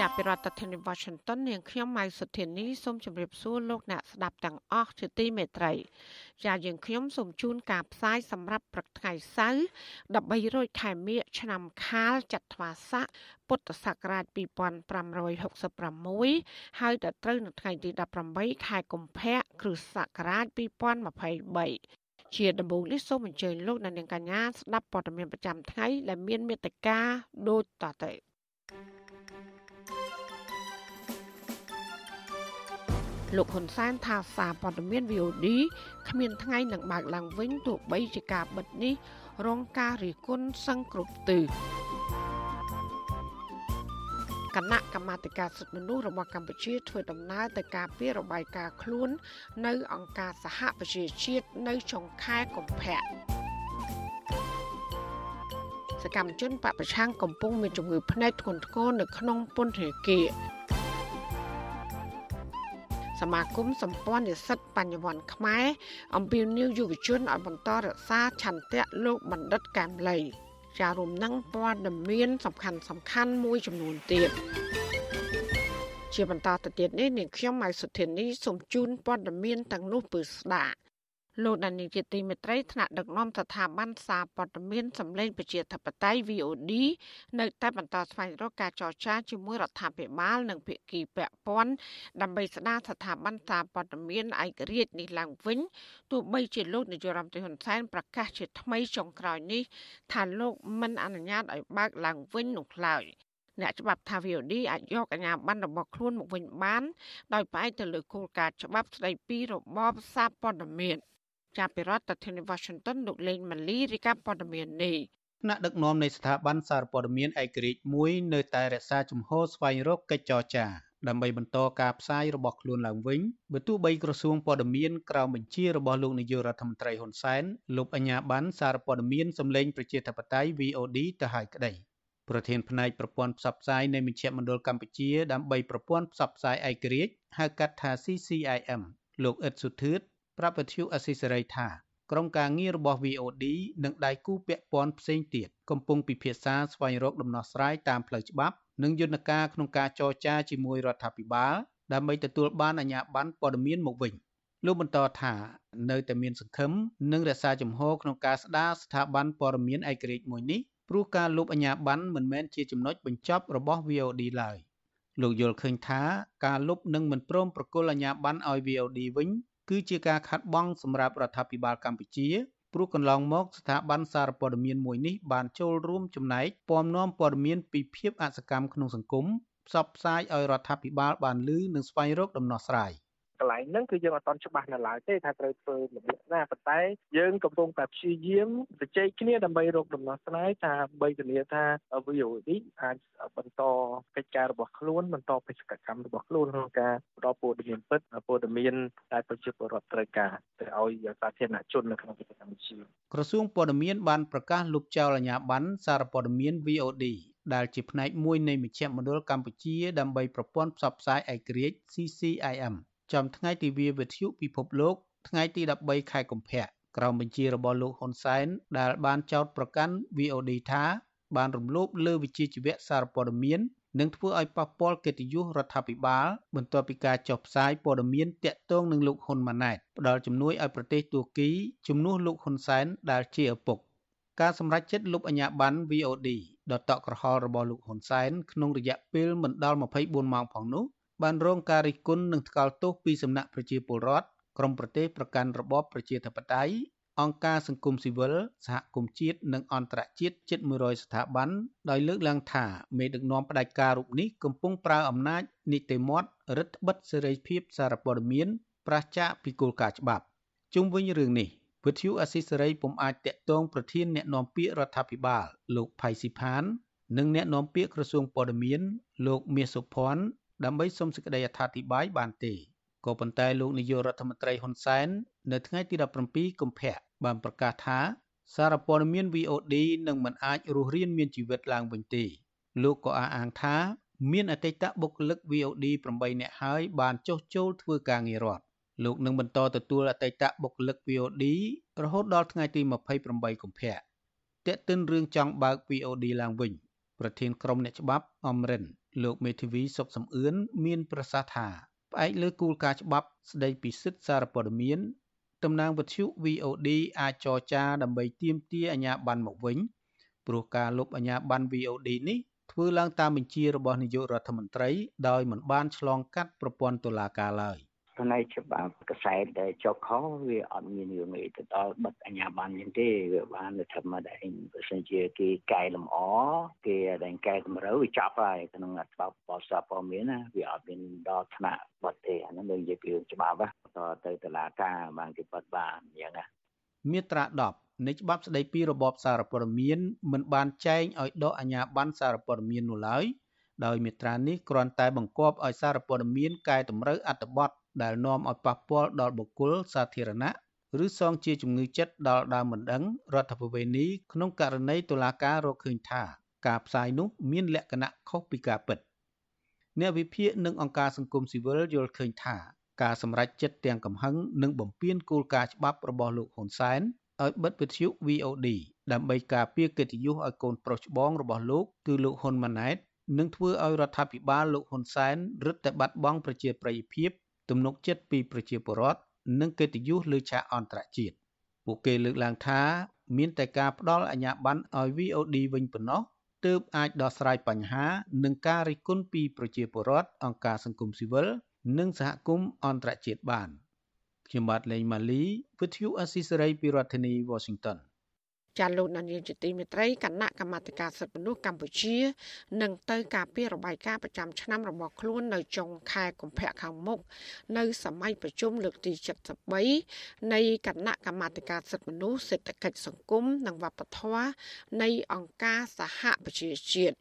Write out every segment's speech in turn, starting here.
ចាប់ពីរដ្ឋធានី Washington នាងខ្ញុំម៉ៃសុធានីសូមជម្រាបសួរលោកអ្នកស្ដាប់ទាំងអស់ជាទីមេត្រីចាយើងខ្ញុំសូមជូនការផ្សាយសម្រាប់ព្រឹកថ្ងៃសៅរ៍13រោចខែមិញឆ្នាំខាលចត្វាស័កពុទ្ធសករាជ2566ហើយដល់ត្រូវនៅថ្ងៃទី18ខែកុម្ភៈគ្រិស្តសករាជ2023ជាដំបូងនេះសូមអញ្ជើញលោកអ្នកនាងកញ្ញាស្ដាប់ព័ត៌មានប្រចាំថ្ងៃដែលមានមេត្តាដូចតទៅ លោកហ៊ុនសែនថាសារព័ត៌មាន VOD គ្មានថ្ងៃនឹងបើកឡើងវិញទោះបីជាការបិទនេះរងការរិះគន់សឹងគ្រប់ទិសគណៈកម្មាធិការសិទ្ធិមនុស្សរបស់កម្ពុជាធ្វើដំណើរទៅការពីរបាយការណ៍ខ្លួន នៅអង្គការសហប្រជាជាតិនៅចុងខែកុម្ភៈសកម្មជនបពប្រឆាំងកំពុងមានជំងឺភ្នែកធ្ងន់ធ្ងរនៅក្នុងពន្ធនាគារ សមាគមសម្ព័ន្ធនិស្សិតបញ្ញវន្តខ្មែរអំពាវនាវយុវជនឲ្យបន្តរក្សាឆន្ទៈលោកបណ្ឌិតកែមលីចារួមនឹងព័ត៌មានសំខាន់សំខាន់មួយចំនួនទៀតជាបន្តទៅទៀតនេះនាងខ្ញុំម៉ៃសុធានីសូមជូនព័ត៌មានទាំងនោះពឺស្ដាប់ លោកដានីជាទីមេត្រីថ្នាក់ដឹកនាំស្ថាប័នសារព័ត៌មានសម្លេងប្រជាធិបតេយ្យ VOD នៅតែបន្តស្វែងរកការចរចាជាមួយរដ្ឋាភិបាលនិងភាគីពាក់ព័ន្ធដើម្បីស្ដារស្ថាប័នសារព័ត៌មានឯករាជ្យនេះឡើងវិញទោះបីជាលោកនាយរដ្ឋមន្ត្រីហ៊ុនសែនប្រកាសជាថ្មីចុងក្រោយនេះថាលោកមិនអនុញ្ញាតឲ្យបើកឡើងវិញនោះឡើយអ្នកច្បាប់ថា VOD អាចយកអាជ្ញាប័ណ្ណរបស់ខ្លួនមកវិញបាន ដោយផ្អែកទៅលើគោលការណ៍ច្បាប់ស្តីពីរបបសារព័ត៌មាន ចាប់ពីរដ្ឋធានី Washington លោកលេងម៉ាលីរាយការណ៍ព័ត៌មាននេះថ្នាក់ដឹកនាំនៃស្ថាប័នសារព័ត៌មានឯករាជ្យមួយនៅតែរក្សាជំហរស្វែងរកកិច្ចចរចាដើម្បីបន្តការផ្សាយរបស់ខ្លួនឡើងវិញបើទោះបីក្រសួងព័ត៌មានក្រៅបញ្ជារបស់លោកនាយករដ្ឋមន្ត្រីហ៊ុនសែនលោកអញ្ញាប័ណ្ណសារព័ត៌មានសម្លេងប្រជាធិបតេយ្យ VOD ទៅហើយក្តីប្រធានផ្នែកប្រព័ន្ធផ្សព្វផ្សាយនៃមជ្ឈមណ្ឌលកម្ពុជាដើម្បីប្រព័ន្ធផ្សព្វផ្សាយឯករាជ្យហៅកាត់ថា CCIM លោកអ៊ិតសុធឿត ប្រាប់វិទ្យុអស៊ីសេរីថាក្រុមការងាររបស់ VOD និងដៃគូពាក់ព័ន្ធផ្សេងទៀតកំពុងពិភាក្សាស្វែងរកដំណោះស្រាយតាមផ្លូវច្បាប់ និងយន្តការក្នុងការចរចាជាមួយរដ្ឋាភិបាលដើម្បីទទួលបានអាជ្ញាប័ណ្ណព័ត៌មានមកវិញលោកបន្តថានៅតែមានសង្ឃឹមនិងរក្សាជំហរក្នុងការស្ដារស្ថាប័នព័ត៌មានឯករាជ្យមួយនេះព្រោះការលុបអាជ្ញាប័ណ្ណមិនមែនជាចំណុចបញ្ចប់របស់ VOD ឡើយលោកយល់ឃើញថាការលុបនិងមិនព្រមប្រគល់អាជ្ញាប័ណ្ណឲ្យ VOD វិញ គឺជាការខាត់បងសម្រាប់រដ្ឋាភិបាលកម្ពុជាព្រោះកន្លងមកស្ថាប័នសារព័ត៌មានមួយនេះបានចូលរួមចំណែកពំនាំព័ត៌មានពីភាពអសកម្មក្នុងសង្គមផ្សព្វផ្សាយឲ្យរដ្ឋាភិបាលបានឮនិងស្វែងរកដំណោះស្រាយ កន្លែងហ្នឹងគឺយើងអត់ទាន់ច្បាស់នៅឡើយទេថាត្រូវធ្វើរបៀបណាប៉ុន្តែយើងកំពុងតែព្យាយាមជជែកគ្នាដើម្បីរកដំណោះស្រាយថាបីធានាថា VOD អាចបន្តកិច្ចការរបស់ខ្លួនបន្តបេសកកម្មរបស់ខ្លួនក្នុងការផ្ដល់ព័ត៌មានពិតព័ត៌មានដែលប្រជាពលរដ្ឋត្រូវការទៅឲ្យសាធារណជននៅក្នុងប្រទេសកម្ពុជាក្រសួងព័ត៌មានបានប្រកាសលុបចោលអាជ្ញាប័ណ្ណសារព័ត៌មាន VOD ដែលជាផ្នែកមួយនៃមជ្ឈមណ្ឌលកម្ពុជាដើម្បីប្រព័ន្ធផ្សព្វផ្សាយឯករាជ្យ CCIM ចំថ្ងៃទិវាវិទ្យុពិភពលោក ថ្ងៃទី13ខែកុម្ភៈក្រោមបញ្ជារបស់លោកហ៊ុនសែនដែលបានចោទប្រកាន់ VOD ថាបានរំលោភលើវិជ្ជាជីវៈសារព័ត៌មាននិងធ្វើឲ្យប៉ះពាល់កិត្តិយសរដ្ឋាភិបាលបន្ទាប់ពីការចុះផ្សាយព័ត៌មានតាក់ទងនឹងលោកហ៊ុនម៉ាណែតផ្ដល់ជំនួយឲ្យប្រទេសទួរគីជំនួសលោកហ៊ុនសែនដែលជាឪពុកការសម្រេចចិត្តលុបអាជ្ញាប័ណ្ណ VOD ដ៏តក់ក្រហល់របស់លោកហ៊ុនសែនក្នុងរយៈពេលមិនដល់24ម៉ោងផងនោះ បានរងការរិះគន់និងថ្កោលទោសពីសំណាក់ប្រជាពលរដ្ឋក្រមប្រទេសប្រកាន់របបប្រជាធិបតេយ្យអង្គការសង្គមស៊ីវិលសហគមន៍ជាតិនិងអន្តរជាតិជិត100ស្ថាប័នដោយលើកឡើងថាមេដឹកនាំផ្ដាច់ការរូបនេះកំពុងប្រើអំណាចនីតិមត្តរឹតបន្តឹងសេរីភាពសារព័ត៌មានប្រឆាចពីគោលការណ៍ច្បាប់ជុំវិញរឿងនេះវិទ្យុអស៊ីសេរីពុំអាចតាក់ទងប្រធានអ្នកណែនាំពាក្យរដ្ឋាភិបាលលោកផៃស៊ីផាន និងអ្នកណែនាំពាក្យក្រសួងព័ត៌មានលោកមាសសុភ័ណ្ឌ ដើម្បីសុំសេចក្តីអធិប្បាយបានទេក៏ប៉ុន្តែលោកនាយករដ្ឋមន្ត្រីហ៊ុនសែននៅថ្ងៃទី17កុម្ភៈបានប្រកាសថា សារព័ត៌មាន VOD នឹងមិនអាចរស់រានមានជីវិតឡើងវិញទេលោកក៏អះអាងថា មានអតីតបុគ្គលិក VOD 8នាក់ហើយបានចុះចូលធ្វើការងាររដ្ឋលោកនឹងបន្តទទួលអតីតបុគ្គលិក VOD រហូតដល់ថ្ងៃទី28កុម្ភៈតេតិនរឿងចង់បើក VOD ឡើងវិញប្រធានក្រុមអ្នកច្បាប់អមរិន លោកមេធាវី សុកសំអឿនមានប្រសាសន៍ថាផ្អែកលើគោលការណ៍ច្បាប់ស្តីពីសិទ្ធិសារព័ត៌មានតំណាងវិទ្យុ VOD អាចចរចាដើម្បីទាមទារអាជ្ញាប័ណ្ណមកវិញព្រោះការលុបអាជ្ញាប័ណ្ណ VOD នេះធ្វើឡើងតាមបញ្ជារបស់នាយករដ្ឋមន្ត្រីដោយមិនបានឆ្លងកាត់ប្រព័ន្ធតុលាការឡើយ ផ្នែកច្បាប់កសែតដែលចុះខុសវាអត់មានរឿងអីទៅដល់បិទអាជ្ញាប័ណ្ណយ៉ាងទេវាបានតែធ្វើមកដែរបើសិនជាគេកែលម្អគេដែលកែតម្រូវវាចាប់ហើយក្នុងច្បាប់បសាព័ត៌មានណាវាអត់មានដល់ថ្នាក់បិទទេអានោះយើងនិយាយពីច្បាប់ទៅទៅតុលាការបានគេបិទបានយ៉ាងណាមាត្រា10នៃច្បាប់ស្តីពីរបបសារព័ត៌មានមិនបានចែងឲ្យដកអាជ្ញាប័ណ្ណសារព័ត៌មាននោះឡើយដោយមាត្រានេះគ្រាន់តែបង្គាប់ឲ្យសារព័ត៌មានកែតម្រូវអត្ថបទ ដែលនាំឲ្យប៉ះពាល់ដល់បុគ្គលសាធារណៈឬសងជាជំងឺចិត្តដល់ដើមមិនដឹងរដ្ឋបវេនីក្នុងករណីតុលាការរកឃើញថា ការផ្សាយនោះមានលក្ខណៈខុសពីការពិតអ្នកវិភាគនិងអង្គការសង្គមស៊ីវិលយល់ឃើញថាការសម្រេចចិត្តទាំងកំហឹងនិងបំពានគោលការណ៍ច្បាប់របស់លោកហ៊ុនសែនឲ្យបិទវិទ្យុ VOD ដើម្បីការពារកិត្តិយសឲ្យកូនប្រុសច្បងរបស់លោកគឺលោកហ៊ុនម៉ាណែតនឹងធ្វើឲ្យរដ្ឋាភិបាលលោកហ៊ុនសែនរឹតតែបាត់បង់ប្រជាប្រិយភាព ទំនុកចិត្តពីប្រជាពលរដ្ឋនិងកិត្តិយសលើឆាកអន្តរជាតិពួកគេលើកឡើងថាមានតែការផ្ដល់អាជ្ញាប័ណ្ណឲ្យ VOD វិញប៉ុណ្ណោះទើបអាចដោះស្រាយបញ្ហានិងការរិះគន់ពីប្រជាពលរដ្ឋអង្គការសង្គមស៊ីវិលនិងសហគមន៍អន្តរជាតិបានខ្ញុំបាទលេងម៉ាលីវិទ្យុអស៊ីសេរីពីរដ្ឋធានី Washington ចាលោកនាយកជាទីមេត្រីគណៈកម្មាធិការសិទ្ធិមនុស្សកម្ពុជានឹងទៅការពីរបាយការណ៍ប្រចាំឆ្នាំរបស់ខ្លួននៅចុងខែកុម្ភៈខាងមុខនៅសម័យប្រជុំលើកទី73នៃគណៈកម្មាធិការសិទ្ធិមនុស្សសេដ្ឋកិច្ចសង្គមនិងវប្បធម៌នៃអង្គការសហប្រជាជាតិ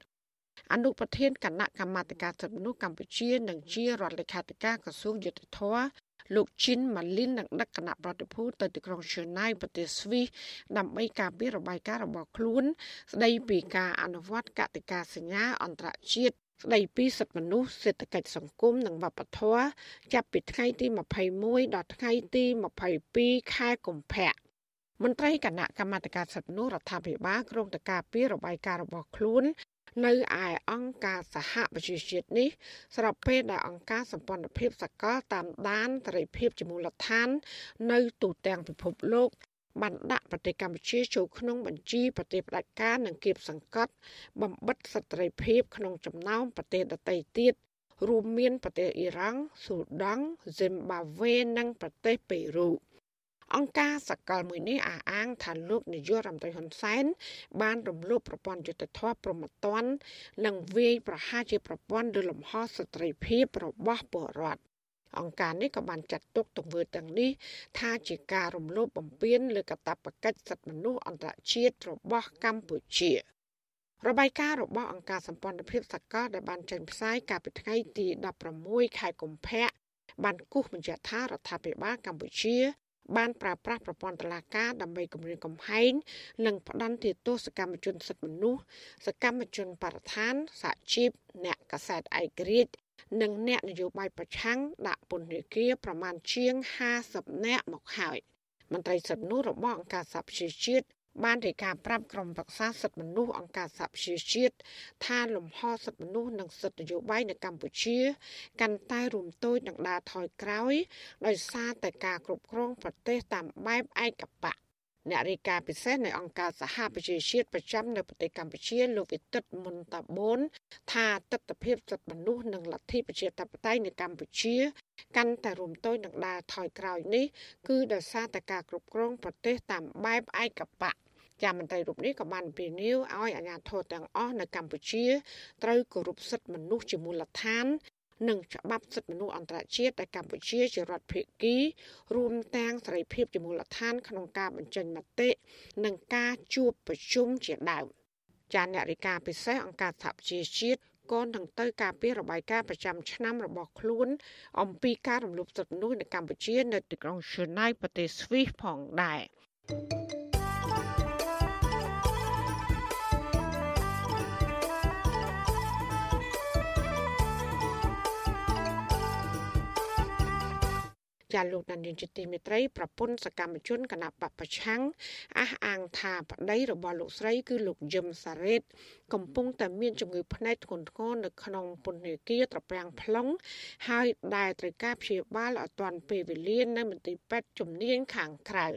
អនុប្រធានគណៈកម្មាធិការសិទ្ធិមនុស្សកម្ពុជា និងជារដ្ឋលេខាធិការក្រសួងយុទ្ធភ័ព លោកជីនម៉ាលីននឹងដឹកគណៈប្រតិភូទៅទីក្រុងឈឺណៃប្រទេសស្វីសដើម្បីការពាររបាយការណ៍របស់ខ្លួន ស្ដីពីការអនុវត្តកតិកាសញ្ញាអន្តរជាតិស្ដីពីសិទ្ធិមនុស្សសេដ្ឋកិច្ចសង្គមនិងវប្បធម៌ចាប់ពីថ្ងៃទី21ដល់ថ្ងៃទី22ខែកុម្ភៈមន្ត្រីគណៈកម្មាធិការសិទ្ធិមនុស្សរដ្ឋាភិបាលក្រុងតការពីរបាយការណ៍របស់ខ្លួន នៅឯអង្គការសហប្រជាជាតិនេះស្របពេលដែលអង្គការសម្ព័ន្ធភាពសកលតាមដានសេរីភាពជាមូលដ្ឋាន នៅទូទាំងពិភពលោកបានដាក់ប្រទេសកម្ពុជាចូលក្នុងបញ្ជីប្រទេសផ្ដាច់ការនិងគៀបសង្កត់បំបិតសិទ្ធិភាព ក្នុងចំណោមប្រទេសដទៃទៀតរួមមានប្រទេសអ៊ីរ៉ង់ស៊ូដង់ហ្ស៊ីមបាវេនិងប្រទេសប៉េរូ អង្គការសកលមួយនេះអះអាងថាលោកនាយករដ្ឋមន្ត្រីហ៊ុនសែនបានរំលោភប្រព័ន្ធយុត្តិធម៌ប្រមត្តននិងវាយប្រហារជាប្រព័ន្ធលើលំហស្ត្រីភាពរបស់ពលរដ្ឋអង្គការនេះក៏បានចាត់ទុកទង្វើទាំងនេះថាជាការរំលោភបំពានលើកាតព្វកិច្ចសិទ្ធិមនុស្សអន្តរជាតិរបស់កម្ពុជារបាយការណ៍របស់អង្គការសម្ព័ន្ធភាពសកលដែលបានចេញផ្សាយកាលពីថ្ងៃទី16ខែកុម្ភៈបានគូសបញ្ជាក់ថារដ្ឋាភិបាលកម្ពុជា បានប្រើប្រាស់ប្រព័ន្ធតុលាការដើម្បីគម្រាមកំហែងនិងផ្ដន់ទោសកម្មជនសិទ្ធិមនុស្សសកម្មជនបរិស្ថានសហជីពអ្នកកសែតឯករាជ្យនិងអ្នកនយោបាយប្រឆាំងដាក់ពន្ធនាគារប្រមាណជាង50នាក់មកហើយមន្ត្រីសិទ្ធិមនុស្សរបស់អង្គការសហប្រជាជាតិ បានរាយការណ៍ប្រាប់ក្រុមប្រឹក្សាសិទ្ធិមនុស្សអង្គការសហប្រជាជាតិថាលំហសិទ្ធិមនុស្សនិងសិទ្ធិនយោបាយនៅកម្ពុជា កាន់តែរួមតូចនិងដើរថយក្រោយ ដោយសារតែការគ្រប់គ្រងប្រទេសតាមបែបឯកបកអ្នករាយការណ៍ពិសេសនៃអង្គការសហប្រជាជាតិប្រចាំនៅប្រទេសកម្ពុជាលោកវិទិតមុនតាបូនថាទស្សនវិជ្ជាសិទ្ធិមនុស្សនិងលទ្ធិប្រជាធិបតេយ្យនៅកម្ពុជា កាន់តែរួមតូចនឹងដើរថយក្រោយនេះគឺដោយសារតែការគ្រប់គ្រងប្រទេសតាមបែបឯកបក ចាមន្ត្រីរូបនេះក៏បានពៀនីវឲ្យអាជ្ញាធរទាំងអស់នៅកម្ពុជាត្រូវគោរពសិទ្ធិមនុស្សជាមូលដ្ឋាននិងច្បាប់សិទ្ធិមនុស្សអន្តរជាតិដែលកម្ពុជាជារដ្ឋភាគីរួមទាំងសេរីភាពជាមូលដ្ឋាន ក្នុងការបញ្ចេញមតិនិងការជួបប្រជុំជាដើមចាអ្នករិកាពិសេសអង្គការសហប្រជាជាតិននឹងទៅការពីរបាយការណ៍ប្រចាំឆ្នាំរបស់ខ្លួន អំពីការរំលោភសិទ្ធិមនុស្សនៅកម្ពុជា នៅទីក្រុងឈឺណៃប្រទេសស្វីសផងដែរ។ ចាលោកដានៀងជាទីមេត្រីប្រពន្ធសកម្មជនគណៈបពប្រឆាំងអះអាងថាប្តីរបស់លោកស្រី គឺលោកយឹមសារ៉េតកំពុងតែមានជំងឺភ្នែកធ្ងន់ធ្ងរនៅក្នុងពន្ធនាគារត្រពាំង plong ហើយដែលត្រូវការព្យាបាលឲ្យទាន់ពេលវេលានៅមន្ទីរពេទ្យជំនាញខាងក្រៅ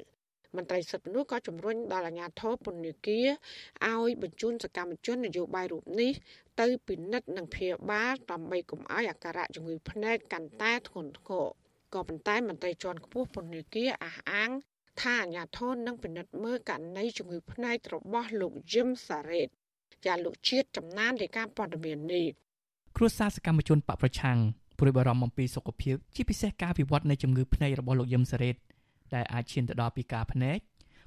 មន្ត្រីសិទ្ធិមនុស្សក៏ជំរុញដល់អាជ្ញាធរពន្ធនាគារឲ្យបញ្ជូនសកម្មជននយោបាយរូបនេះទៅពិនិត្យនិងព្យាបាលដើម្បីកុំឲ្យអាការៈជំងឺភ្នែកកាន់តែធ្ងន់ធ្ងរ ក៏ប៉ុន្តែមន្ត្រីជាន់ខ្ពស់ពន្ធនាគារអះអាង ថាអាញាធននឹងពិនិត្យមើលករណីជំងឺភ្នែករបស់លោកយឹមសារ៉េតចាលោកជាតិចំណាននៃការព័ត៌មាននេះគ្រួសារសកម្មជនបកប្រឆាំងព្រួយបារម្ភអំពីសុខភាពជាពិសេសការវិវត្តនៃជំងឺភ្នែករបស់លោកយឹមសារ៉េតដែលអាចឈានទៅដល់ពីការភ្នែក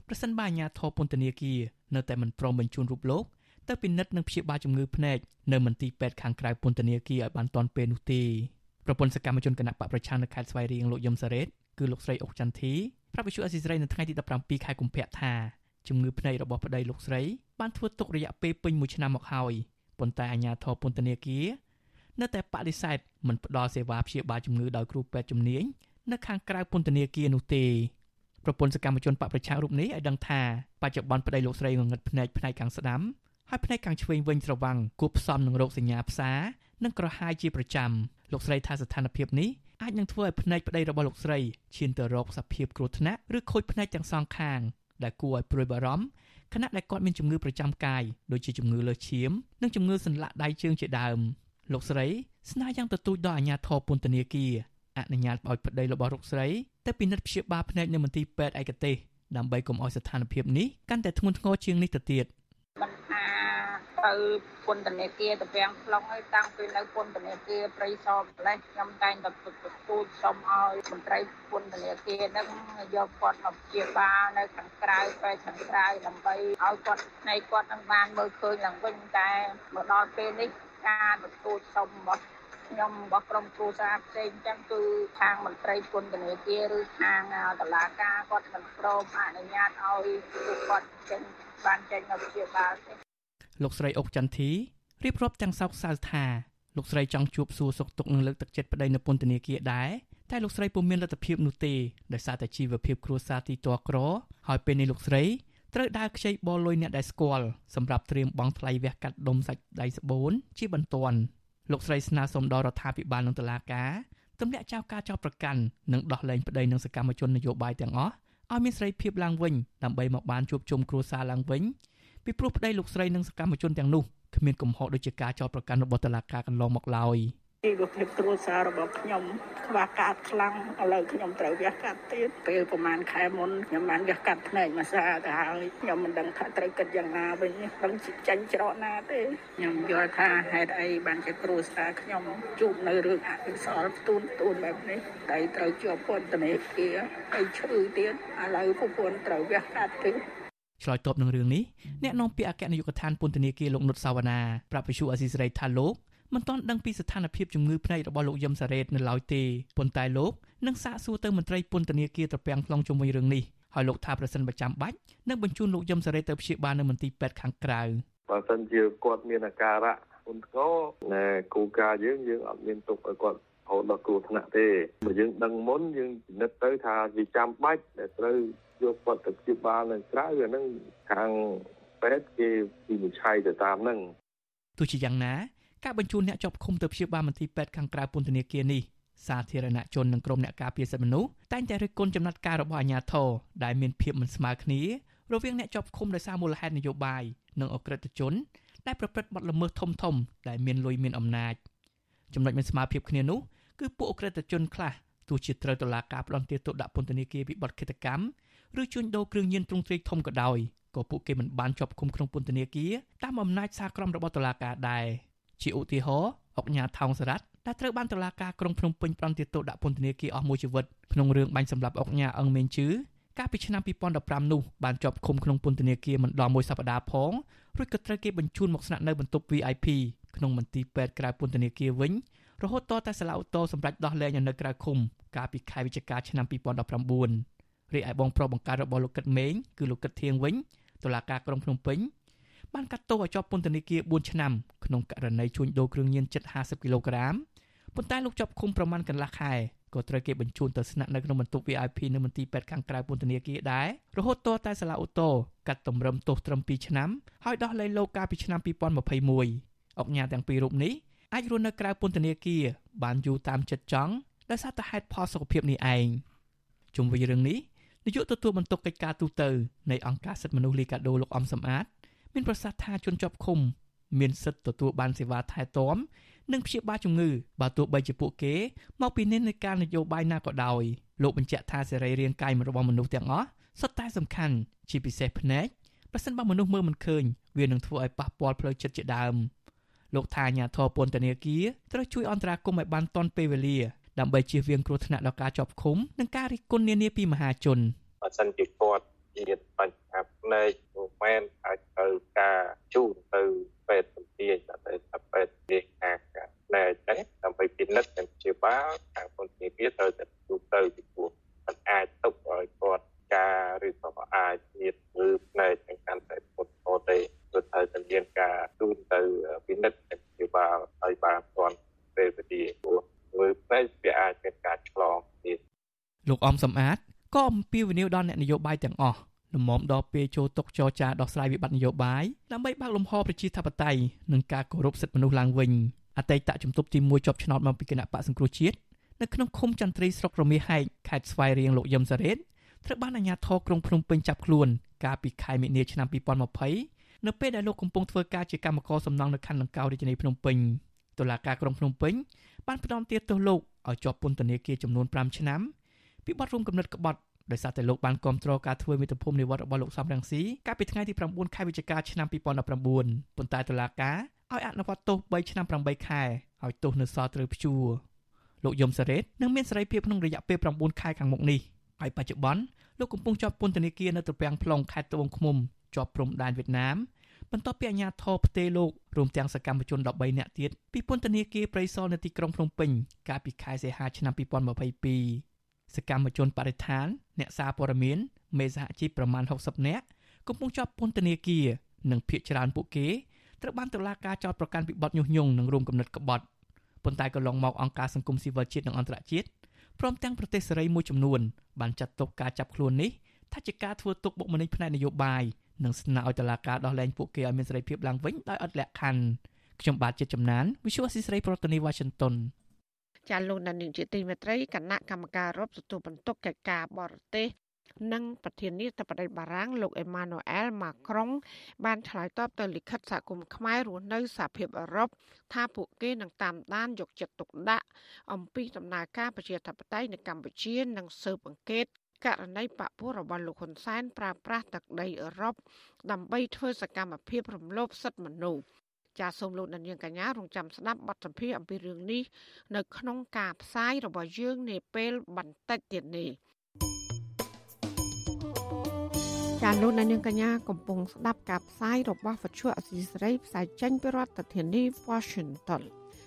ប្រសិនបើអាជ្ញាធរពន្ធនាគារនៅតែមិនព្រមបញ្ជូនរូបលោកទៅពិនិត្យនិងព្យាបាលជំងឺភ្នែកនៅមន្ទីរពេទ្យខាងក្រៅពន្ធនាគារឲ្យបានទាន់ពេលនោះទេ ប្រពន្ធសកម្មជនគណៈបកប្រឆាំងនៅខេត្តស្វាយរៀងលោកយឹមសារ៉េតគឺលោកស្រីអុកចន្ទធីប្រាប់វិទ្យុអស៊ីសេរីនៅថ្ងៃទី17ខែកុម្ភៈថាជំងឺភ្នែករបស់ប្តីលោកស្រីបានធ្វើទុករយៈពេលពេញមួយឆ្នាំមកហើយប៉ុន្តែអាជ្ញាធរពន្ធនាគារនៅតែបដិសេធមិនផ្ដល់សេវាព្យាបាលជំងឺដោយគ្រូពេទ្យជំនាញនៅខាងក្រៅពន្ធនាគារនោះទេប្រពន្ធសកម្មជនបកប្រឆាំងរូបនេះឲ្យដឹងថាបច្ចុប្បន្នប្តីលោកស្រីងងឹតភ្នែកផ្នែកខាងស្ដាំហើយផ្នែកខាងឆ្វេងវិញស្រវាំងគួបផ្សំនឹងរោគសញ្ញាផ្សានិងក្រហាយជាប្រចាំ លោកស្រីថាស្ថានភាពនេះអាចនឹងធ្វើឲ្យភ្នែកប្តីរបស់លោកស្រីឈានទៅរកសភាពគ្រោះថ្នាក់ឬខូចភ្នែកទាំងសងខាង ដែលគួរឲ្យព្រួយបារម្ភខណៈដែលគាត់មានជំងឺប្រចាំកាយដូចជាជំងឺលើសឈាមនិងជំងឺសន្លាក់ដៃជើងជាដើមលោកស្រីស្នើយ៉ាងទទូចដល់អាជ្ញាធរពន្ធនាគារអនុញ្ញាតឲ្យប្តីរបស់លោកស្រីទៅពិនិត្យព្យាបាលភ្នែកនៅមន្ទីរពេទ្យឯកទេសដើម្បីកុំឲ្យស្ថានភាពនេះកាន់តែធ្ងន់ធ្ងរជាងនេះទៅទៀត ទៅពន្ធនាគារតាពាំង plong ហើយតាំងពីនៅពន្ធនាគារព្រៃសរម្លេះខ្ញុំតែងតែទូចសុំឲ្យមន្ត្រីពន្ធនាគារហ្នឹងយកគាត់មកព្យាបាលនៅខាងក្រៅពេទ្យខាងក្រៅដើម្បីឲ្យគាត់ផ្នែកគាត់នឹងបានមើលឃើញឡើងវិញតែមកដល់ពេលនេះការទទួលសុំរបស់ខ្ញុំរបស់ក្រុមគ្រូសាផ្សេងចឹងគឺខាងមន្ត្រីពន្ធនាគារឬខាងតុលាការគាត់មិនព្រមអនុញ្ញាតឲ្យគាត់ចេញបានចេញនៅព្យាបាលទេ លោកស្រីអុកចន្ទធីរៀបរាប់ទាំងសោកសៅថាលោកស្រីចង់ជួបសួរសុខទុក្ខនិងលើកទឹកចិត្តប្តីនៅពន្ធនាគារដែរតែលោកស្រីពុំមានលទ្ធភាពនោះទេដោយសារតែជីវភាពគ្រួសារទីតក្រហើយពេលនេះលោកស្រីត្រូវដើរខ្ចីបលលុយអ្នកដែលស្គាល់សម្រាប់ត្រៀមបង់ថ្លៃវះកាត់ដុំសាច់ដៃស្បូនជាបន្ទាន់លោកស្រីស្នើសុំដល់រដ្ឋាភិបាលនិងតុលាការទម្លាក់ចោលការចោទប្រកាន់និងដោះលែងប្តីនិងសកម្មជននយោបាយទាំងអស់ឲ្យមានសេរីភាពឡើងវិញដើម្បីមកបានជួបជុំគ្រួសារឡើងវិញ ពីព្រោះប្តីលោកស្រីនិងសកម្មជនទាំងនោះគ្មានកំហុសដូចជាការចោទប្រកាន់របស់តុលាការកន្លងមកឡើយជីវភាពគ្រួសាររបស់ខ្ញុំខ្វះកាត់ខ្លាំងឥឡូវខ្ញុំត្រូវវះកាត់ទៀតពេលប្រហែលខែមុនខ្ញុំបានវះកាត់ភ្នែកមួយសាទៅហើយខ្ញុំមិនដឹងថាត្រូវគិតយ៉ាងណាវិញដឹងចាញ់ច្រកណាទេខ្ញុំយល់ថាហេតុអីបានជាគ្រួសារខ្ញុំជួបនៅរឿងអកុសលផ្ទួនផ្ទួនបែបនេះតែត្រូវជាប់ពន្ធនាគារហើយឈឺទៀតឥឡូវប្រពន្ធត្រូវវះកាត់ទៀត ឆ្លើយតបនឹងរឿងនេះអ្នកនាំពាក្យអគ្គនាយកដ្ឋានពន្ធនាគារលោកនុតសាវណ្ណាប្រាប់វិសុអេស៊ីសរ៉ៃថាលោកមិនទាន់ដឹងពីស្ថានភាពជំងឺភ្នែករបស់លោកយឹមសារ៉េតនៅឡើយទេប៉ុន្តែលោកនឹងសាកសួរទៅមន្ត្រីពន្ធនាគារត្រពាំង plong ជុំវិញរឿងនេះហើយលោកថាប្រសិនបើចាំបាច់នឹងបញ្ជូនលោកយឹមសារ៉េតទៅព្យាបាលនៅមន្ទីរពេទ្យខាងក្រៅបើសិនជាគាត់មានអាការៈធ្ងន់ធ្ងរណែគូការយើងយើងអត់មានទុកឲ្យគាត់រហូតដល់គ្រោះថ្នាក់ទេបើយើងដឹងមុនយើងពិនិត្យទៅថាវាចាំបាច់ដែលត្រូវ យកគាត់ទៅព្យាបាលនៅក្រៅអាហ្នឹងខាងពេទ្យគេវិនិច្ឆ័យទៅតាមហ្នឹងទោះជាយ៉ាងណាការបញ្ជូនអ្នកជាប់ឃុំទៅព្យាបាលមន្ទីរពេទ្យខាងក្រៅពន្ធនាគារនេះសាធារណជននិងក្រុមអ្នកការពារសិទ្ធិមនុស្សតែងតែរិះគន់ចំណាត់ការរបស់អាជ្ញាធរដែលមានភាពមិនស្មើគ្នារវាងអ្នកជាប់ឃុំដោយសារមូលហេតុនយោបាយនិងអក្រិតជនដែលប្រព្រឹត្តបទល្មើសធំធំដែលមានលុយមានអំណាចចំណុចមិនស្មើភាពគ្នានោះគឺពួកអក្រិតជនខ្លះទោះជាត្រូវតុលាការផ្ដន្ទាទោសដាក់ពន្ធនាគារពីបទឃាតកម្ម ឬជួញដូរគ្រឿងញៀនទ្រង់ទ្រាយធំក៏ដោយក៏ពួកគេមិនបានជាប់ឃុំក្នុងពន្ធនាគារតាមអំណាចសារក្រមរបស់តុលាការដែរជាឧទាហរណ៍អុកញ៉ាថោងសារ៉ាត់ដែលត្រូវបានតុលាការក្រុងភ្នំពេញប្រន្ទាទោសដាក់ពន្ធនាគារអស់មួយជីវិតក្នុងរឿងបាញ់សម្លាប់អុកញ៉ាអឹងមេងជឺកាលពីឆ្នាំ2015នោះបានជាប់ឃុំក្នុងពន្ធនាគារមិនដល់មួយសប្តាហ៍ផងរួចក៏ត្រូវគេបញ្ជូនមកស្នាក់នៅបន្ទប់ VIP ក្នុងមន្ទីរពេទ្យក្រៅពន្ធនាគារវិញរហូតតតែសាឡាអូតូសម្រាប់ដោះលែងនៅក្រៅឃុំកាលពីខែវិច្ឆិកាឆ្នាំ2019 រីឯបងប្រុសបង្ការរបស់លោកកឹតមេងគឺលោកកឹតធៀងវិញតុលាការក្រុងភ្នំពេញបានកាត់ទោសឲ្យជាប់ពន្ធនាគារ4ឆ្នាំក្នុងករណីជួញដូរគ្រឿងញៀនជិត50គីឡូក្រាមប៉ុន្តែលោកជាប់ឃុំប្រមាណកន្លះខែក៏ត្រូវគេបញ្ជូនទៅស្នាក់នៅក្នុងបន្ទប់ VIP នៅមន្ទីរពេទ្យខាងក្រៅពន្ធនាគារដែររហូតទាល់តែសាលាអូតូកាត់តម្រឹមទោសត្រឹម2ឆ្នាំហើយដោះលែងលោកកាលពីឆ្នាំ2021អង្គការទាំងពីររូបនេះអាចរស់នៅក្រៅពន្ធនាគារបានយូរតាមចិត្តចង់ដោយសារតែហេតុផលសុខភាពនេះឯងជុំវិញរឿងនេះ នាយកទទួលបន្ទុកកិច្ចការទូតនៃអង្គការសិទ្ធិមនុស្សលីកាដូលោកអំសំអាត មានប្រសាសន៍ថាជនជាប់ឃុំ មានសិទ្ធិទទួលបានសេវាថែទាំនិងព្យាបាលជំងឺបើទោះបីជាពួកគេមកពីនិន្នាការនយោបាយណាក៏ដោយលោកបញ្ជាក់ថាសេរីរាង្គកាយរបស់មនុស្សទាំងអស់សុទ្ធតែសំខាន់ជាពិសេសភ្នែកប្រសិនបើមនុស្សមើលមិនឃើញវានឹងធ្វើឲ្យប៉ះពាល់ផ្លូវចិត្តជាដើមលោកថាអាញាធរពន្ធនាគារត្រូវជួយអន្តរាគមន៍ឲ្យបានទាន់ពេលវេលា ដើម្បីជៀសវាងគ្រោះថ្នាក់ដល់ការជាប់ឃុំនិងការរិះគន់នានាពីមហាជនបើសិនជាគាត់មានបញ្ហាផ្នែកមិនមែនអាចទៅការជូនទៅពេទ្យជំនាញតែទៅពេទ្យនិយាយខាងផ្នែកដែរដើម្បីពិនិត្យនិងព្យាបាលខាងពន្ធនាគារត្រូវតែទូទៅពីព្រោះมันអាចទុកឲ្យគាត់ការឬក៏អាចមានឬផ្នែកទាំងកាន់តែពុតអូទេគឺត្រូវតែមានការទូទៅពិនិត្យនិងព្យាបាលឲ្យបានទាន់ពេលវេលាព្រោះ មើលផ្នែកវាអាចមានការឆ្លងទៀតលោកអំសំអាតក៏អំពាវនាវដល់អ្នកនយោបាយទាំងអស់លំមដល់ពេលចូលតុចរចាដោះស្រាយវិបត្តិនយោបាយដើម្បីបើកលំហប្រជាធិបតេយ្យនិងការគោរពសិទ្ធិមនុស្សឡើងវិញអតីតជំទប់ទី1ជាប់ឆ្នោតមកពីគណៈបកសង្គ្រោះជាតិនៅក្នុងឃុំចន្ទ្រីស្រុករមាសហែកខេត្តស្វាយរៀងលោកយឹមសារ៉េតត្រូវបានអាជ្ញាធរក្រុងភ្នំពេញចាប់ខ្លួនកាលពីខែមិនិនាឆ្នាំ2020នៅពេលដែលលោកកំពុងធ្វើការជាកម្មករសំណង់នៅខណ្ឌលង្កោរាជធានីភ្នំពេញ តុលាការក្រុងភ្នំពេញបានផ្តន្ទាទោសលោកឲ្យជាប់ពន្ធនាគារចំនួន5ឆ្នាំពីបទរួមគំនិតក្បត់ដោយសារតែលោកបានគ្រប់គ្រងការធ្វើមេត្តាភូមិនិវត្តរបស់លោកសំរងស៊ីកាលពីថ្ងៃទី9ខែវិច្ឆិកាឆ្នាំ2019ប៉ុន្តែតុលាការឲ្យអនុវត្តទោស3ឆ្នាំ8ខែហើយទោសនៅសល់ត្រូវព្យួរលោកយមសារ៉េតនឹងមានសេរីភាពក្នុងរយៈពេល9ខែខាងមុខនេះហើយបច្ចុប្បន្នលោកកំពុងជាប់ពន្ធនាគារនៅត្រពាំង plong ខេត្តត្បូងឃ្មុំជាប់ព្រំដែនវៀតណាម បន្ទាប់ពីអាជ្ញាធរផ្ទេរលោករួមទាំងសកម្មជន13នាក់ទៀតពីពន្ធនាគារព្រៃសរនៅទីក្រុងភ្នំពេញកាលពីខែសីហាឆ្នាំ2022សកម្មជនបរិស្ថាន អ្នកសារព័ត៌មានមេសហជីពប្រមាណ60នាក់កំពុងជាប់ពន្ធនាគារនិងភៀសច្រើនពួកគេត្រូវបានតុលាការចោទប្រកាន់ពីបទញុះញង់និងរួមគំនិតក្បត់ប៉ុន្តែកន្លងមកអង្គការសង្គមស៊ីវិលជាតិនិងអន្តរជាតិព្រមទាំងប្រទេសសេរីមួយចំនួនបានចាត់ទុកការចាប់ខ្លួននេះថាជាការធ្វើទុកបុកម្នេញផ្នែកនយោបាយ និងស្នើឲ្យតុលាការដោះលែងពួកគេឲ្យមានសេរីភាពឡើងវិញដោយឥតលក្ខខណ្ឌខ្ញុំបាទជាចំណាន Visual Assisray ប្រធានាទី Washington ចាលោកដានីងជាទីមេត្រីគណៈកម្មការរົບទទួលបន្ទុកកិច្ចការបរទេសនិងប្រធានាធិបតីបារាំងលោកអេម៉ានូអែលម៉ាក្រុង បានឆ្លើយតបទៅលិខិតសហគមន៍ខ្មែររស់នៅសហភាពអឺរ៉ុបថាពួកគេនឹងតាមដានយកចិត្តទុកដាក់អំពីដំណើរការប្រជាធិបតេយ្យនៅកម្ពុជានិងស៊ើបអង្កេត ករណីបពពួករបស់លោកហ៊ុនសែនប្រើប្រាស់ទឹកដីអឺរ៉ុបដើម្បីធ្វើសកម្មភាពរំលោភសិទ្ធិមនុស្សចាសសូមលោកនាងកញ្ញារងចាំស្ដាប់បទសម្ភាសន៍អំពីរឿងនេះនៅក្នុងការផ្សាយរបស់យើងនាពេលបន្តិចទៀតនេះចាលោកនាងកញ្ញាកំពុងស្ដាប់ការផ្សាយរបស់វិទ្យុអសីសេរីផ្សាយចេញពីរដ្ឋធានី Washington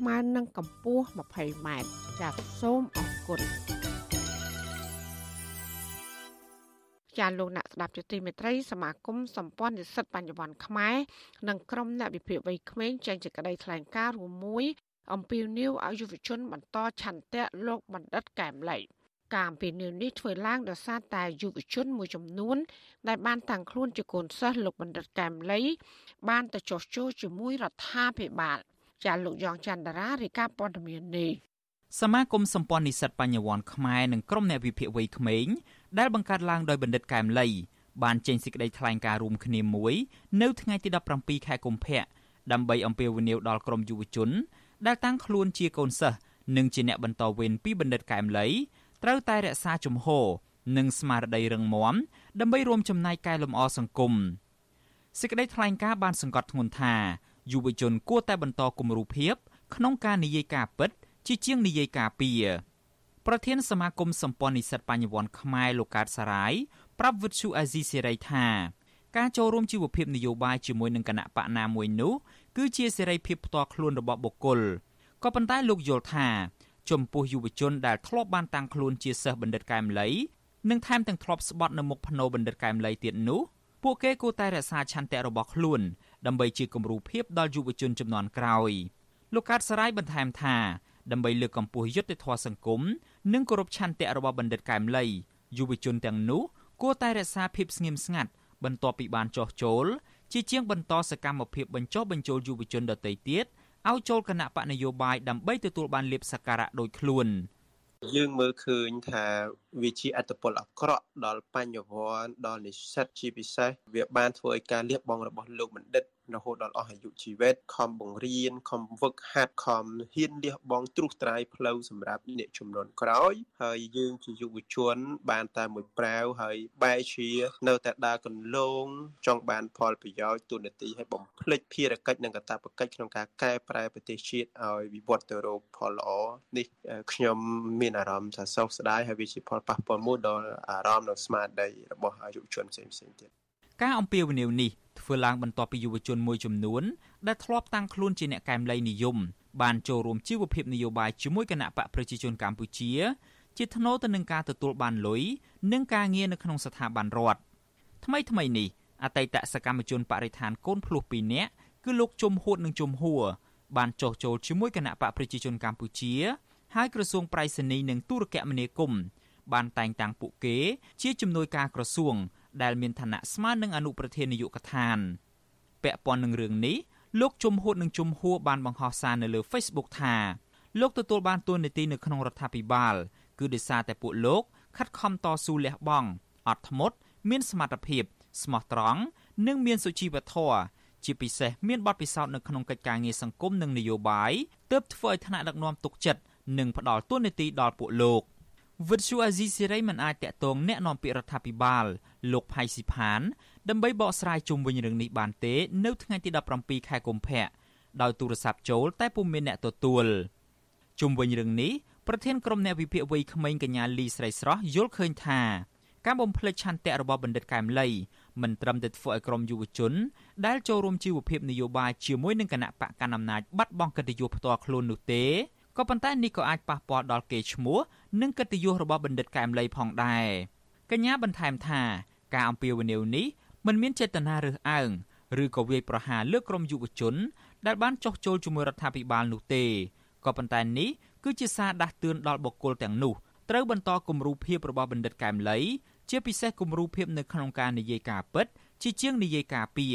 ស្មើនឹងកម្ពស់ 20m ចាសសូមអរគុណចាលោកអ្នកស្ដាប់ជាទីមេត្រីសមាគមសម្ព័ន្ធនិស្សិតបញ្ញវន្តខ្មែរនិងក្រុមអ្នកវិភាគវ័យក្មេងចេញសេចក្តីថ្លែងការណ៍រួមមួយអំពាវនាវឲ្យយុវជនបន្តឆន្ទៈលោកបណ្ឌិតកែមលីការអំពាវនាវនេះធ្វើឡើងដោយសារតែយុវជនមួយចំនួន ដែលបានតាំងខ្លួនជាកូនសិស្សលោកបណ្ឌិតកែមលីបានទៅចោះចូលជាមួយរដ្ឋាភិបាល ចាលោកយ៉ងច័ន្ទរារាយការណ៍ព័ត៌មាននេះសមាគមសម្ព័ន្ធនិស្សិតបញ្ញវន្តខ្មែរនិងក្រុមអ្នកវិភាគវ័យក្មេងដែលបង្កើតឡើងដោយបណ្ឌិតកែមលីបានចេញសេចក្តីថ្លែងការណ៍រួមគ្នាមួយនៅថ្ងៃទី17ខែកុម្ភៈដើម្បីអំពាវនាវដល់ក្រុមយុវជនដែលតាំងខ្លួនជាកូនសិស្សនិងជាអ្នកបន្តវេនពីបណ្ឌិតកែមលីត្រូវតែរក្សាជំហរនិងស្មារតីរឹងមាំដើម្បីរួមចំណែកកែលម្អសង្គមសេចក្តីថ្លែងការណ៍បានសង្កត់ធ្ងន់ថា យុវជនគួរតែបន្តគំរូភាពក្នុងការនិយាយការពិត ជាជាងនិយាយការពីប្រធានសមាគមសម្ព័ន្ធនិស្សិតបញ្ញវន្តខ្មែរលោកកើតសារាយប្រាប់វិទ្យុអាស៊ីសេរីថាការចូលរួមជីវភាពនយោបាយជាមួយនឹងគណៈបកណាមួយនោះគឺជាសេរីភាពផ្ទាល់ខ្លួនរបស់បុគ្គលក៏ប៉ុន្តែលោកយល់ថាចំពោះយុវជនដែលធ្លាប់បានតាំងខ្លួនជាសិស្សបណ្ឌិតកែមលីនិងថែមទាំងធ្លាប់ស្បត់នៅមុខភ្នោបណ្ឌិតកែមលីទៀតនោះពួកគេគួរតែរក្សាឆន្ទៈរបស់ខ្លួន ដើម្បីជាគំរូភាពដល់យុវជនចំនួនក្រោយលោកកើតសរាយបន្ថែមថាដើម្បីលើកកម្ពស់យុត្តិធម៌សង្គមនិងគោរពឆន្ទៈរបស់បណ្ឌិតកែមលីយុវជនទាំងនោះគួរតែរក្សាភាពស្ងៀមស្ងាត់បន្ទាប់ពីបានចោះចូល ជាជាងបន្តសកម្មភាពបញ្ចុះបញ្ចូលយុវជនដទៃទៀតឲ្យចូលគណៈបកនយោបាយដើម្បីទទួលបានលៀបសក្ការៈដោយខ្លួន យើងមើលឃើញថាវាជាអត្តពលអាក្រក់ដល់បញ្ញវន្តដល់និស្សិតជាពិសេសវាបានធ្វើឲ្យការលះបង់របស់លោកបណ្ឌិត រហូតដល់អស់អាយុជីវិតខំបង្រៀនខំវឹកហាត់ខំហ៊ានលះបង់ទ្រុសត្រាយផ្លូវសម្រាប់អ្នកចំនួនក្រោយ ហើយយើងជាយុវជន បានតែមួយប្រាវហើយបែរជា នៅតែដើរកន្លង ចង់បានផលប្រយោជន៍ទូនាទីឲ្យបំភ្លេចភារកិច្ចនិងកាតព្វកិច្ចក្នុងការកែប្រែប្រទេសជាតិឲ្យវិវត្តទៅរកផលល្អនេះខ្ញុំមានអារម្មណ៍ថាសោកស្ដាយហើយវាជាផលប៉ះពាល់មួយដល់អារម្មណ៍និងស្មារតីរបស់យុវជនផ្សេងៗទៀត ការអំពាវនាវនេះធ្វើឡើងបន្ទាប់ពីយុវជនមួយចំនួនដែលធ្លាប់តាំងខ្លួនជាអ្នកកែមលៃនិយមបានចូលរួមជីវភាពនយោបាយជាមួយគណៈបកប្រជាជនកម្ពុជា ជាថ្នូរទៅនឹងការទទួលបានលុយនិងការងារនៅក្នុងស្ថាប័នរដ្ឋថ្មីថ្មីនេះអតីតសកម្មជនបរិស្ថានកូនភ្លោះ2នាក់គឺលោកជុំហួតនិងជុំហួរបានចោះចូលជាមួយគណៈបកប្រជាជនកម្ពុជា ហើយក្រសួងប្រៃសណីនិងទូរគមនាគមន៍បានតែងតាំងពួកគេជាជំនួយការក្រសួង ដែលមានឋានៈស្មើនឹងអនុប្រធាននាយកដ្ឋានពាក់ព័ន្ធនឹងរឿងនេះលោកជុំហួតនិងជុំហួរបានបង្ហោះសារនៅលើ Facebook ថាលោកទទួលបានទួនាទីនៅក្នុងរដ្ឋាភិបាលគឺដោយសារតែពួកលោកខិតខំតស៊ូលះបង់អត់ធ្មត់មានសមត្ថភាពស្មោះត្រង់និងមានសុជីវធម៌ជាពិសេសមានបទពិសោធន៍នៅក្នុងកិច្ចការងារសង្គមនិងនយោបាយទើបធ្វើឲ្យថ្នាក់ដឹកនាំទុកចិត្តនិងផ្ដល់ទួនាទីដល់ពួកលោក។វិទ្យុអាស៊ីសេរីមិនអាចតាក់ទងแนะនាំពាក្យរដ្ឋាភិបាល លោកផៃស៊ីផាន ដើម្បីបកស្រាយជុំវិញរឿងនេះបានទេ នៅថ្ងៃទី17ខែកុម្ភៈដោយទូរស័ព្ទចូលតែពុំមានអ្នកទទួលជុំវិញរឿងនេះប្រធានក្រុមអ្នកវិភាគវ័យក្មេងកញ្ញាលីស្រីស្រស់យល់ឃើញថាការបំភ្លេចឆន្ទៈរបស់បណ្ឌិតកែមលីមិនត្រឹមតែធ្វើឲ្យក្រុមយុវជន ដែលចូលរួមជីវភាពនយោបាយជាមួយនឹងគណៈបកកណ្ដាលអំណាចបាត់បង់កិត្តិយសផ្ទាល់ខ្លួននោះទេក៏ប៉ុន្តែនេះក៏អាចប៉ះពាល់ដល់កេរ្តិ៍ឈ្មោះនិងកិត្តិយសរបស់បណ្ឌិតកែមលីផងដែរកញ្ញាបន្ថែមថា ការអំពាវនាវនេះមិនមានចេតនារើសអើងឬក៏វាយប្រហារលើក្រុមយុវជន ដែលបានចោះចូលជាមួយរដ្ឋាភិបាលនោះទេក៏ប៉ុន្តែនេះគឺជាសារដាស់តឿនដល់បុគ្គលទាំងនោះត្រូវបន្តគំរូភាពរបស់បណ្ឌិតកែមលីជាពិសេសគំរូភាពនៅក្នុងការនិយាយការពិតជាជាងនិយាយការពៀ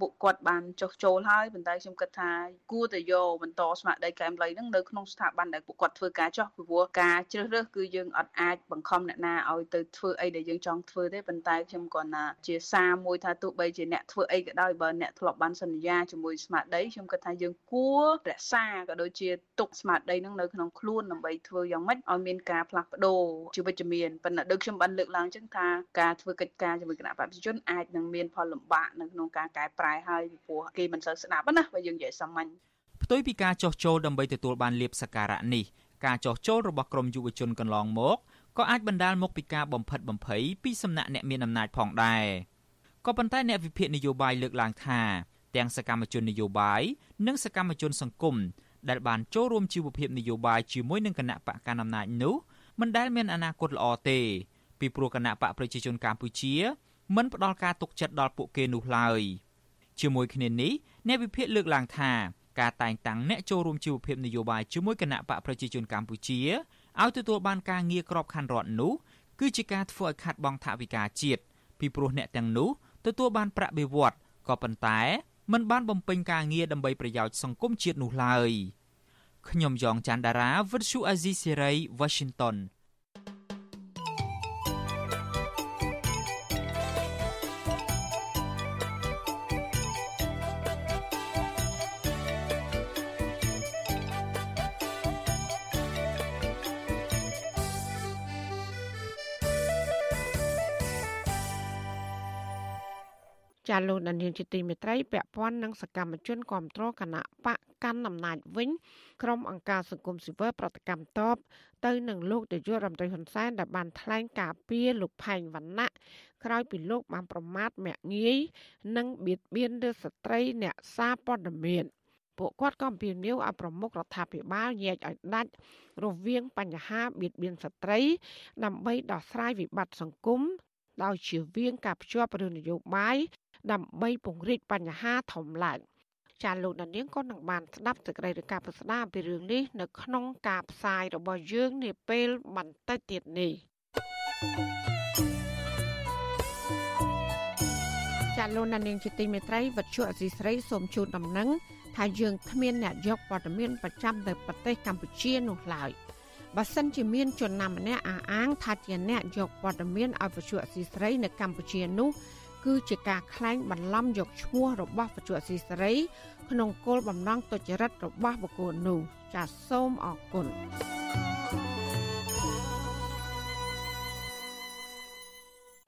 ពួកគាត់បានចុះចូលហើយប៉ុន្តែខ្ញុំគិតថាគួរតែយកបន្តស្មារតីកែមលៃហ្នឹងនៅក្នុងស្ថាប័នដែលពួកគាត់ធ្វើការចុះពីព្រោះការជ្រើសរើសគឺយើងអត់អាចបង្ខំអ្នកណាឲ្យទៅធ្វើអីដែលយើងចង់ធ្វើទេប៉ុន្តែខ្ញុំគ្រាន់តែជាសារមួយថាទោះបីជាអ្នកធ្វើអីក៏ដោយបើអ្នកធ្លាប់បានសន្យាជាមួយស្មារតីខ្ញុំគិតថាយើងគួររក្សាក៏ដូចជាទុកស្មារតីហ្នឹងនៅក្នុងខ្លួនដើម្បីធ្វើយ៉ាងម៉េចឲ្យមានការផ្លាស់ប្ដូរជាវិជ្ជមានប៉ុន្តែដូចខ្ញុំបានលើកឡើងចឹងថាការធ្វើកិច្ចការជាមួយគណៈបព្វជិជនអាចនឹងមានផលលំបាកនៅក្នុងការកែប្រែែហើយពីព្រោះគេមិនសូវស្ដាប់ណាបើយើងនិយាយសាមញ្ញផ្ទុយពីការចោះចូលដើម្បីទទួលបានលៀបសក្ការៈនេះការចោះចូលរបស់ក្រមយុវជនកន្លងមកក៏អាចបណ្ដាលមកពីការបំផិតបំភ័យពីសំណាក់អ្នកមានអំណាចផងដែរក៏ប៉ុន្តែអ្នកវិភាគនយោបាយលើកឡើងថាទាំងសកម្មជននយោបាយនិងសកម្មជនសង្គមដែលបានចូលរួមជីវភាពនយោបាយជាមួយនឹងគណៈបកកណ្ដាលអំណាចនោះមិនដែលមានអនាគតល្អទេពីព្រោះគណៈបកប្រជាជនកម្ពុជាមិនផ្ដល់ការទុកចិត្តដល់ពួកគេនោះឡើយ។ ជាមួយគ្នានេះអ្នកវិភាគលើកឡើងថាការតែងតាំងអ្នកចូលរួមជីវភាពនយោបាយជាមួយគណៈបកប្រជាជនកម្ពុជាឲ្យទទួលបានការងារក្របខ័ណ្ឌរដ្ឋនោះគឺជាការធ្វើឲ្យខាត់បងថវិកាជាតិពីព្រោះអ្នកទាំងនោះទទួលបានប្រាក់បៀវត្សក៏ប៉ុន្តែមិនបានបំពេញការងារដើម្បីប្រយោជន៍សង្គមជាតិនោះឡើយខ្ញុំយ៉ងច័ន្ទដារាវិទ្យុអាស៊ីសេរី Washington ចាលោកដានៀងជាទីមេត្រីពាក់ព័ន្ធនឹងសកម្មជនគ្រប់គ្រងគណៈបកកាន់អំណាចវិញក្រុមអង្គការសង្គមស៊ីវិលប្រតិកម្មតបទៅនឹងលោកនាយករដ្ឋមន្ត្រីហ៊ុនសែនដែលបានថ្លែងការពីលោកផែងវណ្ណៈក្រោយពីលោកបានប្រមាថមាក់ងាយនិងបៀតបៀនលើស្ត្រីអ្នកសារព័ត៌មានពួកគាត់ក៏អំពាវនាវឲ្យប្រមុខរដ្ឋាភិបាលញែកឲ្យដាច់រវាងបញ្ហាបៀតបៀនស្ត្រី ដើម្បីដោះស្រាយវិបត្តិសង្គមដោយជៀសវាងការភ្ជាប់រឿងនយោបាយ ដើម្បីពង្រីកបញ្ហាធំឡើងចាលោកដានៀងក៏នឹងបានស្ដាប់សេចក្តីរាយការណ៍ពិស្ដារពីរឿងនេះនៅក្នុងការផ្សាយរបស់យើងនាពេលបន្តិចទៀតនេះចាលោកដានៀងជាទីមេត្រីវັດជុអសីស្រីសូមជូនដំណឹងថាយើងគ្មានអ្នកយកព័ត៌មានប្រចាំទៅប្រទេសកម្ពុជានោះឡើយបើសិនជាមានជនណាម្នាក់អះអាងថាជាអ្នកយកព័ត៌មានឲ្យវិទ្យុអសីស្រីនៅកម្ពុជានោះ គឺជាការក្លែងបន្លំយកឈ្មោះរបស់បច្ចុប្បន្នស៊ីសេរី ក្នុងគោលបំណងទុច្ចរិតរបស់បុគ្គលនោះចាសសូមអរគុណ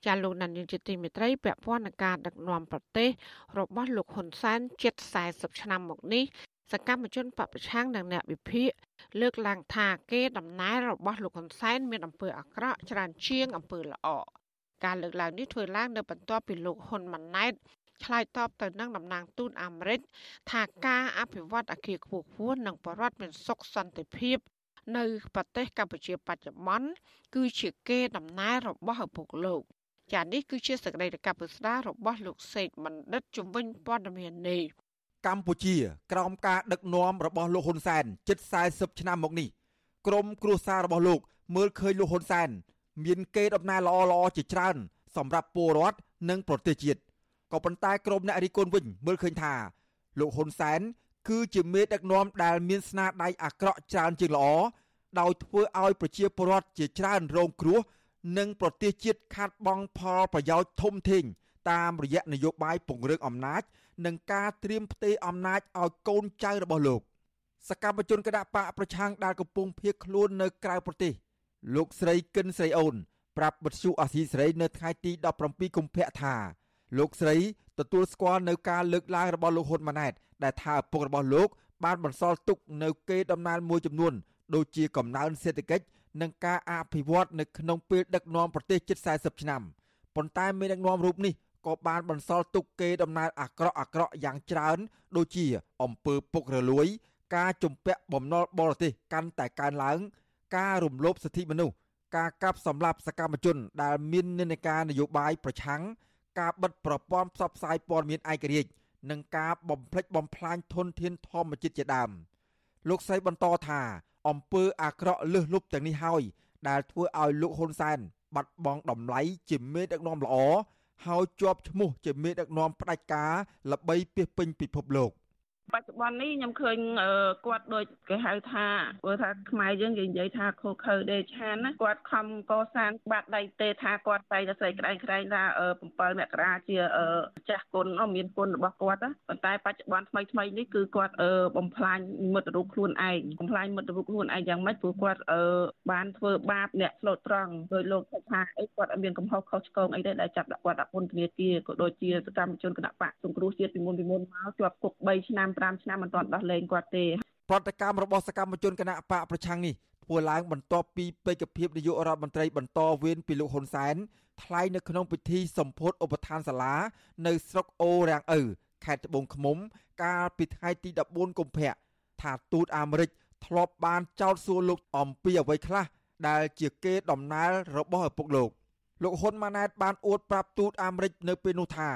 ចាលោកណានីជាទីមេត្រីពាក់ព័ន្ធនឹងការដឹកនាំប្រទេស របស់លោកហ៊ុនសែនជិត40ឆ្នាំមកនេះសកម្មជនបពប្រឆាំងនិងអ្នកវិភាគលើកឡើងថាគេដំណើររបស់លោកហ៊ុនសែនមានអំពើអាក្រក់ច្រើនជាងអំពើល្អ ការលើកឡើងនេះធ្វើឡើងនៅបន្ទាប់ពីលោកហ៊ុនម៉ាណែតឆ្លើយតបទៅនឹងតំណាងទូតអាមេរិកថាការអភិវឌ្ឍអគារខ្ពស់ខ្ពស់និងបរដ្ឋមានសុខសន្តិភាព នៅប្រទេសកម្ពុជាបច្ចុប្បន្នគឺជាគេដំណើររបស់ឪពុកលោកចានេះគឺជាសក្តីរកពុស្ដារបស់លោកសេកបណ្ឌិតជំនាញព័ត៌មាននេះកម្ពុជា ក្រោមការដឹកនាំរបស់លោកហ៊ុនសែនជិត40ឆ្នាំមកនេះក្រមគ្រួសាររបស់លោកមើលឃើញលោកហ៊ុនសែន មានកេរដំណែលល្អៗជាច្រើន សម្រាប់ពលរដ្ឋនិងប្រទេសជាតិក៏ប៉ុន្តែក្រមអ្នករិះគន់វិញមើលឃើញថា លោកហ៊ុនសែនគឺជាមេដឹកនាំដែលមានស្នាដៃអាក្រក់ច្រើនជាងល្អដោយធ្វើឲ្យប្រជាពលរដ្ឋជាច្រើនរងគ្រោះនិងប្រទេសជាតិខាត់បងផលប្រយោជន៍ធំធេងតាមរយៈនយោបាយពង្រឹងអំណាច និងការត្រៀមផ្ទេរអំណាចឲ្យកូនចៅរបស់លោក សកម្មជនគណៈបកប្រឆាំងដែលកំពុងភៀសខ្លួននៅក្រៅប្រទេស លោកស្រីគិនស្រីអូន ប្រាប់បទសុអាស៊ីស្រីនៅថ្ងៃទី17កុម្ភៈថាលោកស្រីទទួលស្គាល់នៅការលើកឡើងរបស់លោកហ៊ុនម៉ាណែតដែលថាឪពុករបស់លោក បានបន្សល់ទុកនៅគេដំណើរមួយចំនួនដូចជាកំណើនសេដ្ឋកិច្ចនិងការអភិវឌ្ឍនៅក្នុងពេលដឹកនាំប្រទេសជិត40ឆ្នាំប៉ុន្តែមេដឹកនាំរូបនេះក៏បានបន្សល់ទុកគេដំណើរអាក្រក់អាក្រក់យ៉ាងច្រើន ដូចជាអំពើពុករលួយ ការជំពាក់បំណុលបរទេសកាន់តែកើនឡើង ការរំលោភសិទ្ធិមនុស្សការកាប់សម្លាប់សកម្មជន ដែលមាននិន្នាការនយោបាយប្រឆាំងការបិទប្រព័ន្ធផ្សព្វផ្សាយព័ត៌មានឯករាជ្យនិងការបំផ្លិចបំផ្លាញធនធានធម្មជាតិជាដើមលោកស្រីបន្តថាអំពើអាក្រក់លើសលប់ទាំងនេះហើយដែលធ្វើឲ្យលោកហ៊ុនសែនបាត់បង់តម្លៃជាមេដឹកនាំល្អហើយជាប់ឈ្មោះជាមេដឹកនាំផ្ដាច់ការល្បីពាសពេញពិភពលោក បច្ចុប្បន្ននេះខ្ញុំឃើញគាត់ដូចគេហៅថាព្រោះថាខ្មែរយើងគេនិយាយថាខូខើដេឆានណាគាត់ខំកសាងបាតដៃទេថាគាត់តែតែស្រីក្តែងក្តែងថា7មករាជាចាស់គុណមានគុណរបស់គាត់ប៉ុន្តែបច្ចុប្បន្នថ្មីថ្មីនេះគឺគាត់បំផ្លាញមិត្តរូបខ្លួនឯងបំផ្លាញមិត្តរូបខ្លួនឯងយ៉ាងម៉េចព្រោះគាត់បានធ្វើបាបអ្នកស្លូតត្រង់ដោយលោកថាអីគាត់អត់មានកំហុសខុសឆ្គងអីទេដែលចាប់ដាក់គាត់ដាក់ពន្ធនាគារក៏ដូចជាសកម្មជនគណៈបកសង្គ្រោះជាតិពីមុនពីមុនមកជាប់គុក3ឆ្នាំ5ឆ្នាំមិនទាន់ដោះលែងគាត់ទេប្រតិកម្មរបស់សកម្មជនគណៈបកប្រឆាំងនេះធ្វើឡើងបន្ទាប់ពីពេកភាពនាយករដ្ឋមន្ត្រីបន្តវេនពីលោកហ៊ុនសែនថ្លែងនៅក្នុងពិធីសម្ពោធឧបឋានសាលា នៅស្រុកអូរាំងឪខេត្តត្បូងឃ្មុំ កាលពីថ្ងៃទី14កុម្ភៈថាទូតអាមេរិកធ្លាប់បានចោទសួរលោកអំពីអ្វីខ្លះដែលជាគេដំណើររបស់ឪពុកលោកលោកហ៊ុនម៉ាណែតបានអួតប្រាប់ទូតអាមេរិកនៅពេលនោះថា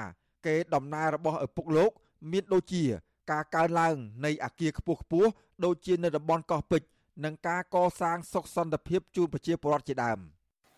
គេដំណើររបស់ឪពុកលោក មានដូចជា ការកើនឡើងនៃអាគារខ្ពស់ខ្ពស់ដូចជានៅតំបន់កោះពេជ្រនិងការកសាងសុខសន្តិភាពជូនប្រជាពលរដ្ឋជាដើម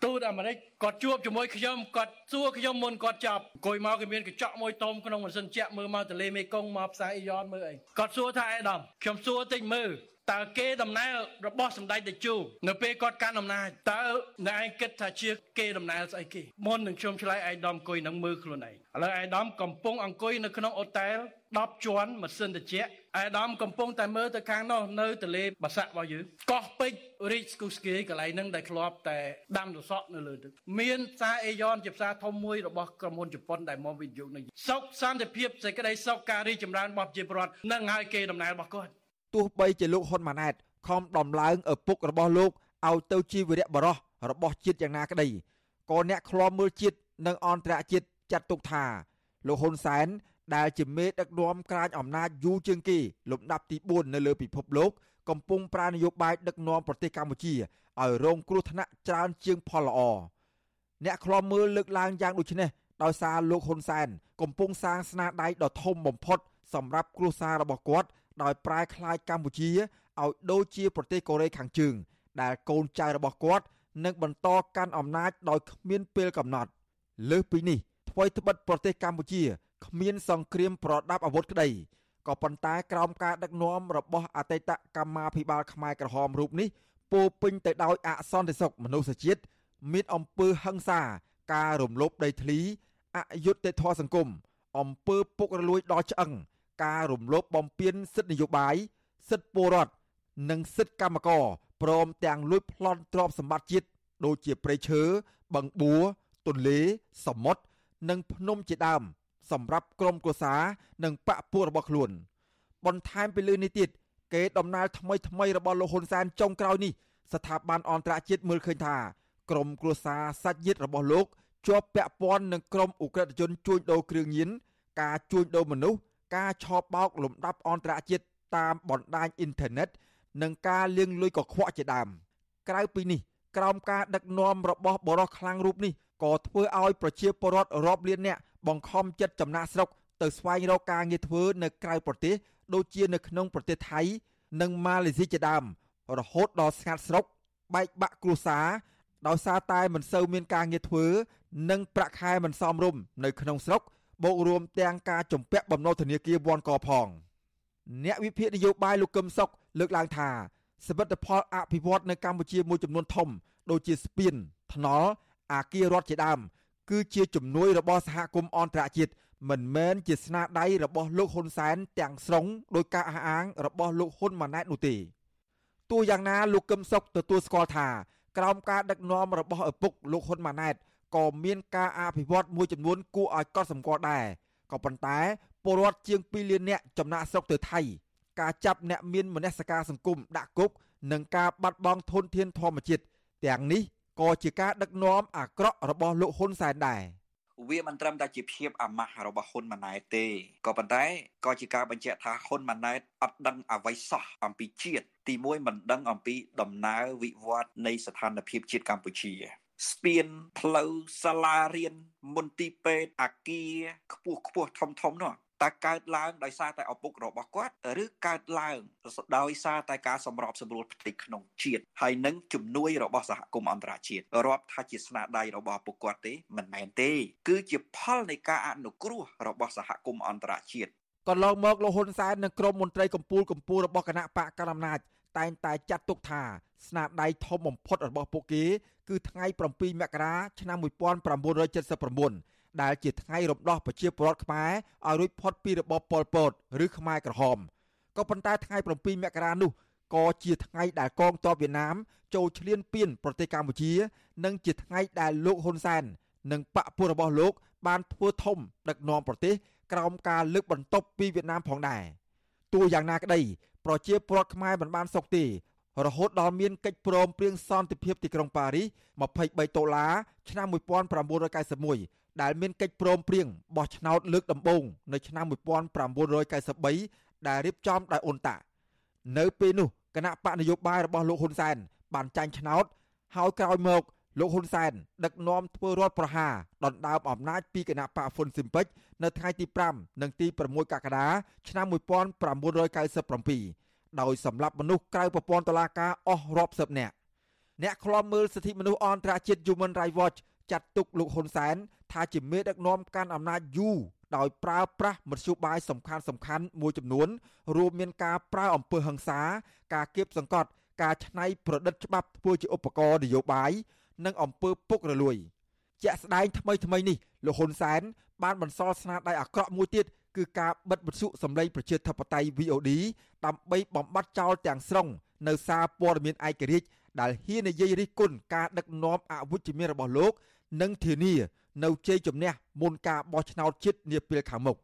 ទូតអាមេរិកគាត់ជួបជាមួយខ្ញុំគាត់សួរខ្ញុំមុនគាត់ចាប់អង្គុយមកគេមានកញ្ចក់មួយតុំក្នុងម៉ាស៊ីនជាក់មើលមកទលេមេគង្គមកផ្សារអ៊ីយ៉នមើលអីគាត់សួរថាអេដាមខ្ញុំសួរតិចមើល តើគេដំណើររបស់សម្ដេចតេជោនៅពេលគាត់កាន់អំណាចតើអ្នកឯងគិតថាជាគេដំណើរស្អីគេមុននឹងខ្ញុំឆ្លើយឯកឧត្តមអង្គុយនឹងមើលខ្លួនឯងឥឡូវឯកឧត្តមកំពុងអង្គុយនៅក្នុងអូតែល10ជាន់ម៉ាស៊ីនត្រជាក់ឯកឧត្តមកំពុងតែមើលទៅខាងនោះនៅទលេបាសាក់របស់យើងកោះពេជ្ររីកស្គូស្គីកន្លែងហ្នឹងដែលធ្លាប់តែដាំសសក់នៅលើទឹកមានផ្សារអេយ៉នជាផ្សារធំមួយរបស់ក្រុមហ៊ុនជប៉ុនដែលមកវិនិយោគនៅសុខសន្តិភាពសេចក្តីសុខការរីចម្រើនរបស់ប្រជាពលរដ្ឋនឹងហើយគេដំណើររបស់គាត់ ទោះបីជាលោកហ៊ុនម៉ាណែតខំដំឡើងឪពុករបស់លោកឲ្យទៅជាវីរៈបរោះរបស់ជាតិយ៉ាងណាក្តីក៏អ្នកខ្លាំមើលជាតិនិងអន្តរជាតិចាត់ទុកថាលោកហ៊ុនសែនដែលជាមេដឹកនាំក្រាញអំណាចយូរជាងគេលំដាប់ទី4នៅលើពិភពលោកកំពុងប្រើនយោបាយដឹកនាំប្រទេសកម្ពុជាឲ្យរងគ្រោះថ្នាក់ច្រើនជាងផលល្អអ្នកខ្លាំមើលលើកឡើងយ៉ាងដូចនេះដោយសារលោកហ៊ុនសែនកំពុងសាងស្នាដៃដ៏ធំបំផុតសម្រាប់គ្រួសាររបស់គាត់ ដោយប្រែក្លាយកម្ពុជាឲ្យដូចជាប្រទេសកូរ៉េខាងជើង ដែលកូនចៅរបស់គាត់នឹងបន្តកាន់អំណាចដោយគ្មានពេលកំណត់ លើសពីនេះថ្មីត្បិតប្រទេសកម្ពុជាគ្មានសង្គ្រាមប្រដាប់អាវុធក្តីក៏ប៉ុន្តែក្រោមការដឹកនាំរបស់អតីតកម្មាភិបាលខ្មែរក្រហមរូបនេះពោពេញទៅដោយអសន្តិសុខមនុស្សជាតិមានអំពើហិង្សា ការរំលោភដីធ្លីអយុត្តិធម៌សង្គមអំពើពុករលួយដល់ឆ្អឹង ការរំលោភបំពានសិទ្ធិនយោបាយសិទ្ធិពលរដ្ឋនិងសិទ្ធិកម្មករព្រមទាំងលួចប្លន់ទ្រព្យសម្បត្តិជាតិដូចជាព្រៃឈើបឹងបួរទន្លេ សមុទ្រនិងភ្នំជាដើម សម្រាប់ក្រុមគូសានិងបពពួករបស់ខ្លួន បន្ថែមពីលើនេះទៀតគេដំណើរថ្មីថ្មីរបស់លោកហ៊ុនសែនចុងក្រោយនេះស្ថាប័នអន្តរជាតិមើលឃើញថាក្រុមគ្រួសារសាច់ញាតិរបស់លោកជាប់ពាក់ព័ន្ធនឹងក្រុមអ ுக ្រិតជនជួញដូរគ្រឿងញៀនការជួញដូរមនុស្ស ការឆោបបោកលំដាប់អន្តរជាតិតាមបណ្ដាញអ៊ីនធឺណិតនិងការលាងលុយកខ្វក់ជាដើមក្រៅពីនេះក្រោមការដឹកនាំរបស់បរិសខ្លាំងរូបនេះក៏ធ្វើឲ្យប្រជាពលរដ្ឋរាប់លាននាក់បង្ខំចិត្តចំណាក់ស្រុកទៅស្វែងរកការងារធ្វើនៅក្រៅប្រទេសដូចជានៅក្នុងប្រទេសថៃ និងម៉ាឡេស៊ីជាដើមរហូតដល់ស្ងាត់ស្រុកបែកបាក់គ្រួសារដោយសារតែមិនសូវមានការងារធ្វើ និងប្រាក់ខែមិនសមរម្យនៅក្នុងស្រុក បូករួមទាំងការជំពាក់បំណុលធនាគារវ៉ាន់កផង អ្នកវិភាគនយោបាយលោកកឹមសុខលើកឡើងថាសមិទ្ធផលអភិវឌ្ឍនៅកម្ពុជាមួយចំនួនធំ ដូចជាស្ពានថ្នល់អាគាររដ្ឋជាដើមគឺជាជំនួយរបស់សហគមន៍អន្តរជាតិមិនមែនជាស្នាដៃរបស់លោកហ៊ុនសែនទាំងស្រុងដោយការអះអាងរបស់លោកហ៊ុនម៉ាណែតនោះទេទោះយ៉ាងណាលោកកឹមសុខទទួលស្គាល់ថាក្រោមការដឹកនាំរបស់ឪពុកលោកហ៊ុនម៉ាណែត ក៏មានការអភិវឌ្ឍមួយចំនួនគួរឲ្យកត់សម្គាល់ដែរក៏ប៉ុន្តែពលរដ្ឋជាង2លាននាក់ចំណាក់ស្រុកទៅថៃការចាប់អ្នកមានមនសិការសង្គមដាក់គុកនិងការបាត់បង់ធនធានធម្មជាតិទាំងនេះក៏ជាការដឹកនាំអាក្រក់របស់លោកហ៊ុនសែនដែរវាមិនត្រឹមតែជាភាពអាម៉ាស់របស់ហ៊ុនម៉ាណែតទេក៏ប៉ុន្តែក៏ជាការបញ្ជាក់ថាហ៊ុនម៉ាណែតអត់ដឹងអ្វីសោះអំពីជាតិទីមួយមិនដឹងអំពីដំណើរវិវត្តនៃស្ថានភាពជាតិកម្ពុជា ស្ពានផ្លូវសាលារៀនមន្ទីរពេទ្យអាគារខ្ពស់ខ្ពស់ធំធំនោះតើកើតឡើងដោយសារតែឪពុករបស់គាត់ឬកើតឡើងដោយសារតែការសម្របសម្រួលផ្ទៃក្នុងជាតិហើយនឹងជំនួយរបស់សហគមន៍អន្តរជាតិរាប់ថាជាស្នាដៃរបស់ពុកគាត់ទេមិនមែនទេ គឺជាផលនៃការអនុគ្រោះរបស់សហគមន៍អន្តរជាតិកន្លងមកលោកហ៊ុនសែននិងក្រុមមន្ត្រីកម្ពុជាកម្ពុជារបស់គណៈបកកណ្ដាលអំណាច តែងតែចាត់ទុកថាស្នាដៃធំបំផុតរបស់ពួកគេគឺថ្ងៃ7មករាឆ្នាំ1979ដែលជាថ្ងៃរំដោះប្រជាពលរដ្ឋខ្មែរឲ្យរួចផុតពីរបបប៉ុលពតឬខ្មែរក្រហមក៏ប៉ុន្តែថ្ងៃ7មករានោះក៏ជាថ្ងៃដែលកងទ័ពវៀតណាមចូលឈ្លានពានប្រទេសកម្ពុជា និងជាថ្ងៃដែលលោកហ៊ុនសែននិងបកពួករបស់លោក បានធ្វើធំដឹកនាំប្រទេសក្រោមការលើកបន្ទប់ពីវៀតណាមផងដែរទោះយ៉ាងណាក្តី ប្រជាពលរដ្ឋខ្មែរមិនបានសុខទេរហូតដល់មានកិច្ចព្រមព្រៀងសន្តិភាពទីក្រុងប៉ារីស23ដុល្លារឆ្នាំ1991ដែលមានកិច្ចព្រមព្រៀងបោះឆ្នោតលើកដំបូងនៅឆ្នាំ1993ដែលរៀបចំដោយអ៊ុនតានៅពេលនោះគណៈបកនយោបាយរបស់លោកហ៊ុនសែនបានចាញ់ឆ្នោតហើយក្រោយមក លោកហ៊ុនសែនដឹកនាំធ្វើរដ្ឋប្រហារដណ្ដើមអំណាចពីគណៈបកហ្វុនស៊ិមពេចនៅថ្ងៃទី5និងទី6កក្កដាឆ្នាំ1997ដោយសម្លាប់មនុស្សក្រៅប្រព័ន្ធតុលាការអស់រាប់សិបនាក់អ្នកខ្លាំមើលសិទ្ធិមនុស្សអន្តរជាតិ Human Rights Watch ចាត់ទុកលោកហ៊ុនសែនថាជាមេដឹកនាំកាន់អំណាចយូរដោយប្រើប្រាស់មធ្យោបាយសំខាន់សំខាន់មួយចំនួនរួមមានការប្រើអំពើហិង្សា ការគៀបសង្កត់ ការច្នៃប្រឌិតច្បាប់ធ្វើជាឧបករណ៍នយោបាយ និងអំពើពុករលួយជាក់ស្ដែងថ្មីថ្មីនេះលោកហ៊ុនសែនបានបន្សល់ស្នាដៃអាក្រក់មួយទៀតគឺការបិទវិទ្យុសម្លេងប្រជាធិបតេយ្យ VOD ដើម្បីបំបត្តិចោលទាំងស្រុងនៅសារព័ត៌មានឯករាជ្យដែលហ៊ាននិយាយរិះគន់ការដឹកនាំអវិជ្ជមានរបស់លោក និងធានា នៅជ័យជំនះមុនការបោះឆ្នោតជាតិនាពេលខាងមុខ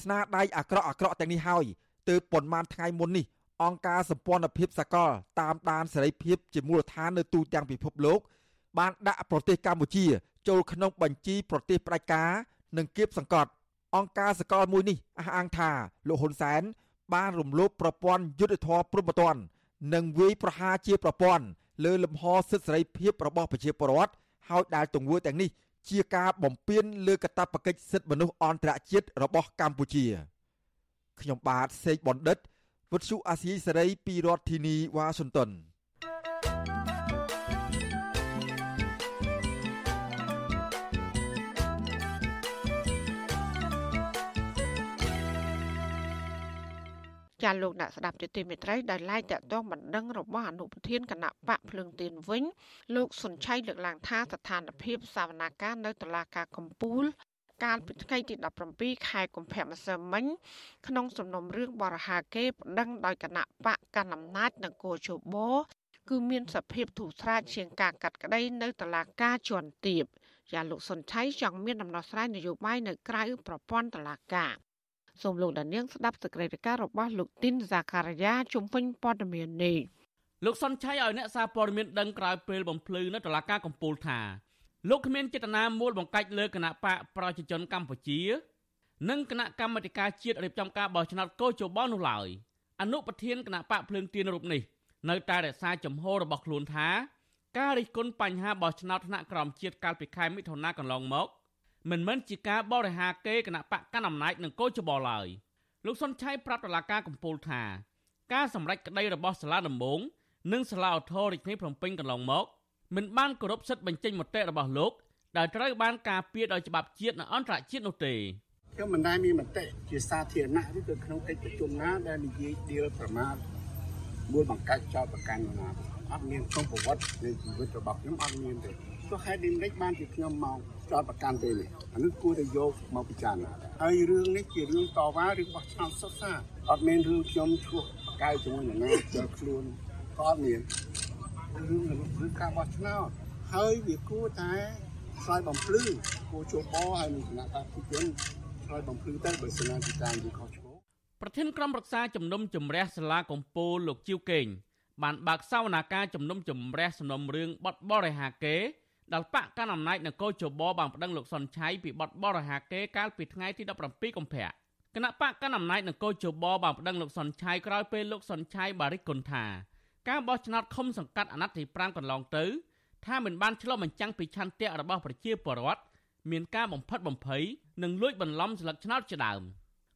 ស្នាដៃអាក្រក់អាក្រក់ទាំងនេះហើយទើបប៉ុន្មានថ្ងៃមុននេះអង្គការសម្ព័ន្ធភាពសកលតាមដានសេរីភាពជាមូលដ្ឋាននៅទូទាំងពិភពលោក បានដាក់ប្រទេសកម្ពុជា ចូលក្នុងបញ្ជីប្រទេសផ្ដាច់ការនិងគៀបសង្កត់អង្គការសកលមួយនេះអះអាងថាលោកហ៊ុនសែនបានរំលោភប្រព័ន្ធយុត្តិធម៌ព្រហ្មទណ្ឌនិងវាយប្រហារជាប្រព័ន្ធលើលំហសិទ្ធិសេរីភាពរបស់ប្រជាពលរដ្ឋហើយដែលទង្វើទាំងនេះជាការបំពានលើកាតព្វកិច្ចសិទ្ធិមនុស្សអន្តរជាតិរបស់កម្ពុជាខ្ញុំបាទសេកបណ្ឌិតវុទ្ធុអាស៊ីសេរីពីរដ្ឋធានីវ៉ាស៊ីនតោន ចាលោកអ្នកស្ដាប់ទទីមេត្រីដែលឡាយតាក់ទងបណ្ដឹងរបស់អនុប្រធានគណៈបកភ្លើងទៀនវិញលោកសុនឆៃលើកឡើងថាស្ថានភាពសវនាការនៅតុលាការកំពូលកាលពីថ្ងៃទី17ខែកុម្ភៈម្សិលមិញក្នុងសំណុំរឿងបរិហាកេប្តឹងដោយគណៈបកកណ្ដាលអំណាចនគរជបគឺមានសភាពធូរស្រាលជាងការកាត់ក្តីនៅតុលាការជាន់ទាបយ៉ាលោកសុនឆៃចង់មានដំណោះស្រាយនយោបាយនៅក្រៅប្រព័ន្ធតុលាការ សូមលោកដានៀងស្ដាប់សេចក្តីរាយការណ៍របស់លោកទីនហ្សាការីយ៉ាជំវិញព័ត៌មាននេះលោកសុនឆៃឲ្យអ្នកសារព័ត៌មានដឹងក្រោយពេលបំភ្លឺនៅតុលាការកំពូលថាលោកគ្មានចេតនាមូលបង្កាច់លើគណៈបកប្រជាជនកម្ពុជានិងគណៈកម្មាធិការជាតិរៀបចំការបោះឆ្នោតកោជបនោះឡើយអនុប្រធានគណៈបកភ្លើងទៀនរូបនេះនៅតែរក្សាចំហរបស់ខ្លួនថាការរិះគន់បញ្ហាបោះឆ្នោតថ្នាក់ក្រោមជាតិកាលពីខែមិថុនាកន្លងមក មិនមែនជាការបរិហាកេគណៈបកកណ្ដាលអំណាចនឹងកោជបឡើយលោកសុនឆៃប្រាប់តុលាការកំពូលថាការសម្រេចក្តីរបស់សាលាដំបងនិងសាលាឧទ្ធររាជធានីភ្នំពេញកន្លងមកមិនបានគោរពសិទ្ធិបញ្ចេញមតិរបស់លោកដែលត្រូវបានការពារដោយច្បាប់ជាតិនិងអន្តរជាតិនោះទេខ្ញុំមិនដែលមានមតិជាសាធារណៈឬក៏ក្នុងកិច្ចប្រជុំណាដែលនិយាយដៀលប្រមាថមួយបង្កាច់ចោតប្រកាន់ណាអត់មានក្នុងប្រវត្តិនៃជីវិតរបស់ខ្ញុំអត់មានទេទោះហេតុដូចម្ដេចបានជាខ្ញុំមក ចោតប្រកាន់ទេនេះអានេះគួរតែយកមកពិចារណាហើយរឿងនេះជារឿងតវ៉ារឿងបោះឆ្នោតសុទ្ធសាធអត់មានរឿងខ្ញុំឈ្លោះកៅជាមួយនរណាចូលខ្លួនក៏អត់មានរឿងរឿងការបោះឆ្នោតហើយវាគួរតែឆ្លើយបំភ្លឺគួរជួបបហើយនឹងគណៈបព្វជិជនឆ្លើយបំភ្លឺទៅបើសិនជាតាមវាខុសឆ្គងប្រធានក្រុមប្រឹក្សាជំនុំជម្រះសាលាកំពូលលោកជីវកេងបានបើកសវនាការជំនុំជម្រះសំណុំរឿងបទបរិហាកេ ដែលបកកណ្ដាលអំណាចនគរជបបានប្តឹងលោកសុនឆៃពីបទបរិហាកេកាលពីថ្ងៃទី17កុម្ភៈគណៈបកកណ្ដាលអំណាចនគរជបបានប្តឹងលោកសុនឆៃក្រោយពេលលោកសុនឆៃបារិកគុណថាការបោះឆ្នោតឃុំសង្កាត់អាណត្តិទី5កន្លងទៅថាមិនបានឆ្លុះបញ្ចាំងពីឆន្ទៈរបស់ប្រជាពលរដ្ឋមានការបំផិតបំភ័យនិងលួចបន្លំស្លឹកឆ្នោតជាដើម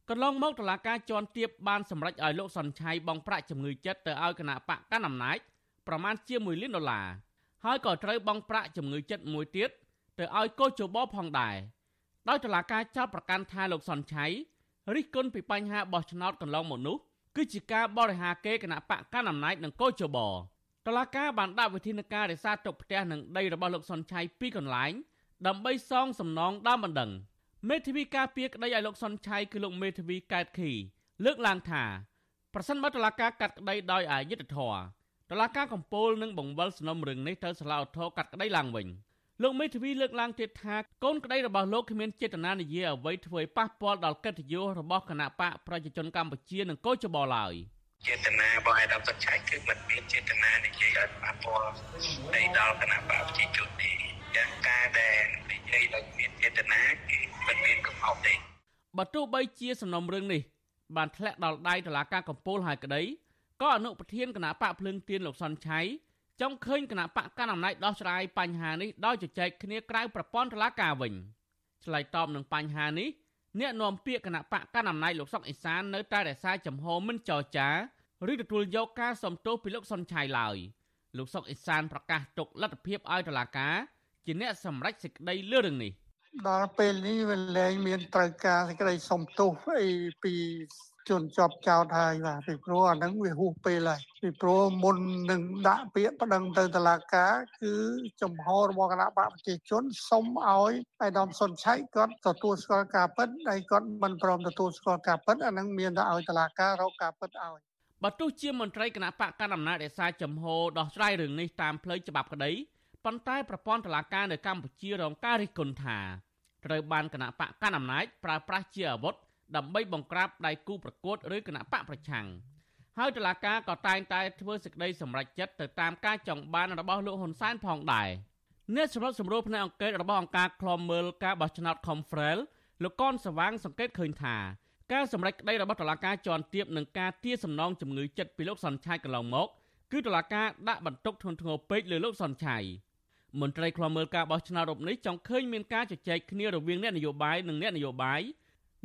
កន្លងមកតុលាការជាន់ទាបបានសម្រេចឲ្យលោកសុនឆៃបង់ប្រាក់ជំងឺចិត្តទៅឲ្យគណៈបកកណ្ដាលអំណាចប្រមាណជា1លានដុល្លារ ហើយក៏ត្រូវបង់ប្រាក់ជំងឺចិត្តមួយទៀតទៅឲ្យកោជបផងដែរដោយតុលាការចោទប្រកាន់ថាលោកសុនឆៃរិះគន់ពីបញ្ហាបោះឆ្នោតកន្លងមកនោះគឺជាការបរិហាកេគណៈបកកណ្ដាលអំណាចនិងកោជបតឡាការបានដាក់វិធានការរក្សាទុកផ្ទះនិងដីរបស់លោកសុនឆៃពីកន្លែងដើម្បីសងសំណងដើមបណ្ដឹងមេធាវីការពារក្តីឲ្យលោកសុនឆៃគឺលោកមេធាវីកែតខីលើកឡើងថាប្រសិនបើតឡាការកាត់ក្តីដោយអយុត្តិធម៌ តឡាការកំពូលនឹងបង្វិលសំណុំរឿងនេះទៅសាលាឧទ្ធរកាត់ក្តីឡើងវិញលោកមេធាវីលើកឡើងទៀតថាកូនក្តីរបស់លោកគ្មានចេតនានិយាយអ្វីធ្វើឲ្យប៉ះពាល់ដល់កិត្តិយសរបស់គណៈបកប្រជាជនកម្ពុជានិងកោចបោឡើយចេតនារបស់ឯកឧត្តមសុឆៃគឺមិនមានចេតនានិយាយឲ្យប៉ះពាល់នៃដល់គណៈបកប្រជាជនទេយ៉ាងការដែលនិយាយដោយមានចេតនាគឺមិនមានកំហុសទេបើទោះបីជាសំណុំរឿងនេះបានធ្លាក់ដល់ដៃតុលាការកំពូលហើយក្តី ក៏អនុប្រធានគណៈបកភ្លើងទៀនលោកសុនឆៃចង់ឃើញគណៈបកកណ្ដាលអំណាចដោះស្រាយបញ្ហានេះដោយជជែកគ្នាក្រៅប្រព័ន្ធតុលាការវិញឆ្លើយតបនឹងបញ្ហានេះអ្នកនាំពាក្យគណៈបកកណ្ដាលអំណាចលោកសុកអេសាននៅតែរក្សាចំហមិនចរចាឬទទួលយកការសំទោសពីលោកសុនឆៃឡើយលោកសុកអេសានប្រកាសទុកលទ្ធភាពឲ្យតុលាការជាអ្នកសម្រេចសេចក្តីលើរឿងនេះដល់ពេលនេះវាលែងមានត្រូវការសេចក្តីសុំទោសអីពី ជនជាប់ចោតហើយបាទពីព្រោះអាហ្នឹងវាហួសពេលហើយពីព្រោះមុននឹងដាក់ពាក្យប្តឹងទៅតុលាការគឺចំហរបស់គណៈបកប្រជាជនសុំឲ្យឯកឧត្តមសុនឆៃគាត់ទទួលស្គាល់ការពិតហើយគាត់មិនព្រមទទួលស្គាល់ការពិតអាហ្នឹងមានតែឲ្យតុលាការរកការពិតឲ្យបើទោះជាមន្ត្រីគណៈបកកណ្ដាលអំណាចរក្សាចំហដោះស្រាយរឿងនេះតាមផ្លូវច្បាប់ក្តីប៉ុន្តែប្រព័ន្ធតុលាការនៅកម្ពុជារងការរិះគន់ថាត្រូវបានគណៈបកកណ្ដាលអំណាចប្រើប្រាស់ជាអាវុធ ដើម្បីបង្ក្រាបដៃគូប្រកួតឬគណៈបកប្រឆាំងហើយតុលាការក៏តែងតែធ្វើសេចក្តីសម្រេចចិត្តទៅតាមការចង់បានរបស់លោកហ៊ុនសែនផងដែរអ្នកសម្របសម្រួលផ្នែកអង្គការរបស់អង្គការឃ្លាំមើលការបោះឆ្នោត Confrel លោកកនសវាងសង្កេតឃើញថាការសម្រេចក្តីរបស់តុលាការជាន់ទាបនឹងការទារសំណងជំងឺចិត្តពីលោកសនឆៃកន្លងមកគឺតុលាការដាក់បន្ទុកធ្ងន់ធ្ងរពេកលើលោកសនឆៃមន្ត្រីខ្លំមើលការបោះឆ្នោតរូបនេះចង់ឃើញមានការជជែកគ្នារវាងអ្នកនយោបាយនិងអ្នកនយោបាយ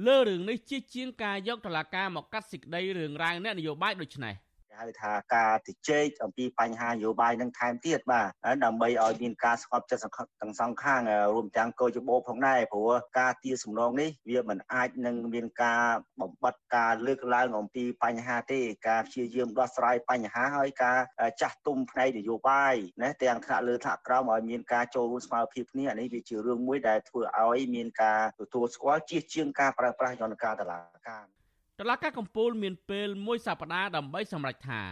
លើរឿងនេះជាជាងការយកតឡាការមកកាត់សេចក្តីរឿងរ៉ាវអ្នកនយោបាយដូចនេះ។ ហៅថាការជជែកអំពីបញ្ហានយោបាយនឹងថែមទៀតបាទដើម្បីឲ្យមានការស្ងប់ចិត្តទាំងសងខាងរួមទាំងកោជបោផងដែរព្រោះការទារសំណងនេះវាមិនអាចនឹងមានការបំបត្តិការលើកឡើងអំពីបញ្ហាទេការព្យាយាមដោះស្រាយបញ្ហាហើយការចាស់ទុំផ្នែកនយោបាយណាទាំងថ្នាក់លើថ្នាក់ក្រោមឲ្យមានការចូលរួមស្មារតីគ្នាអានេះវាជារឿងមួយដែលធ្វើឲ្យមានការទទួលស្គាល់ជាជាងការប្រើប្រាស់យន្តការតឡាការ តឡាការកំពូលមានពេលមួយសប្តាហ៍ដើម្បីសម្រេចថា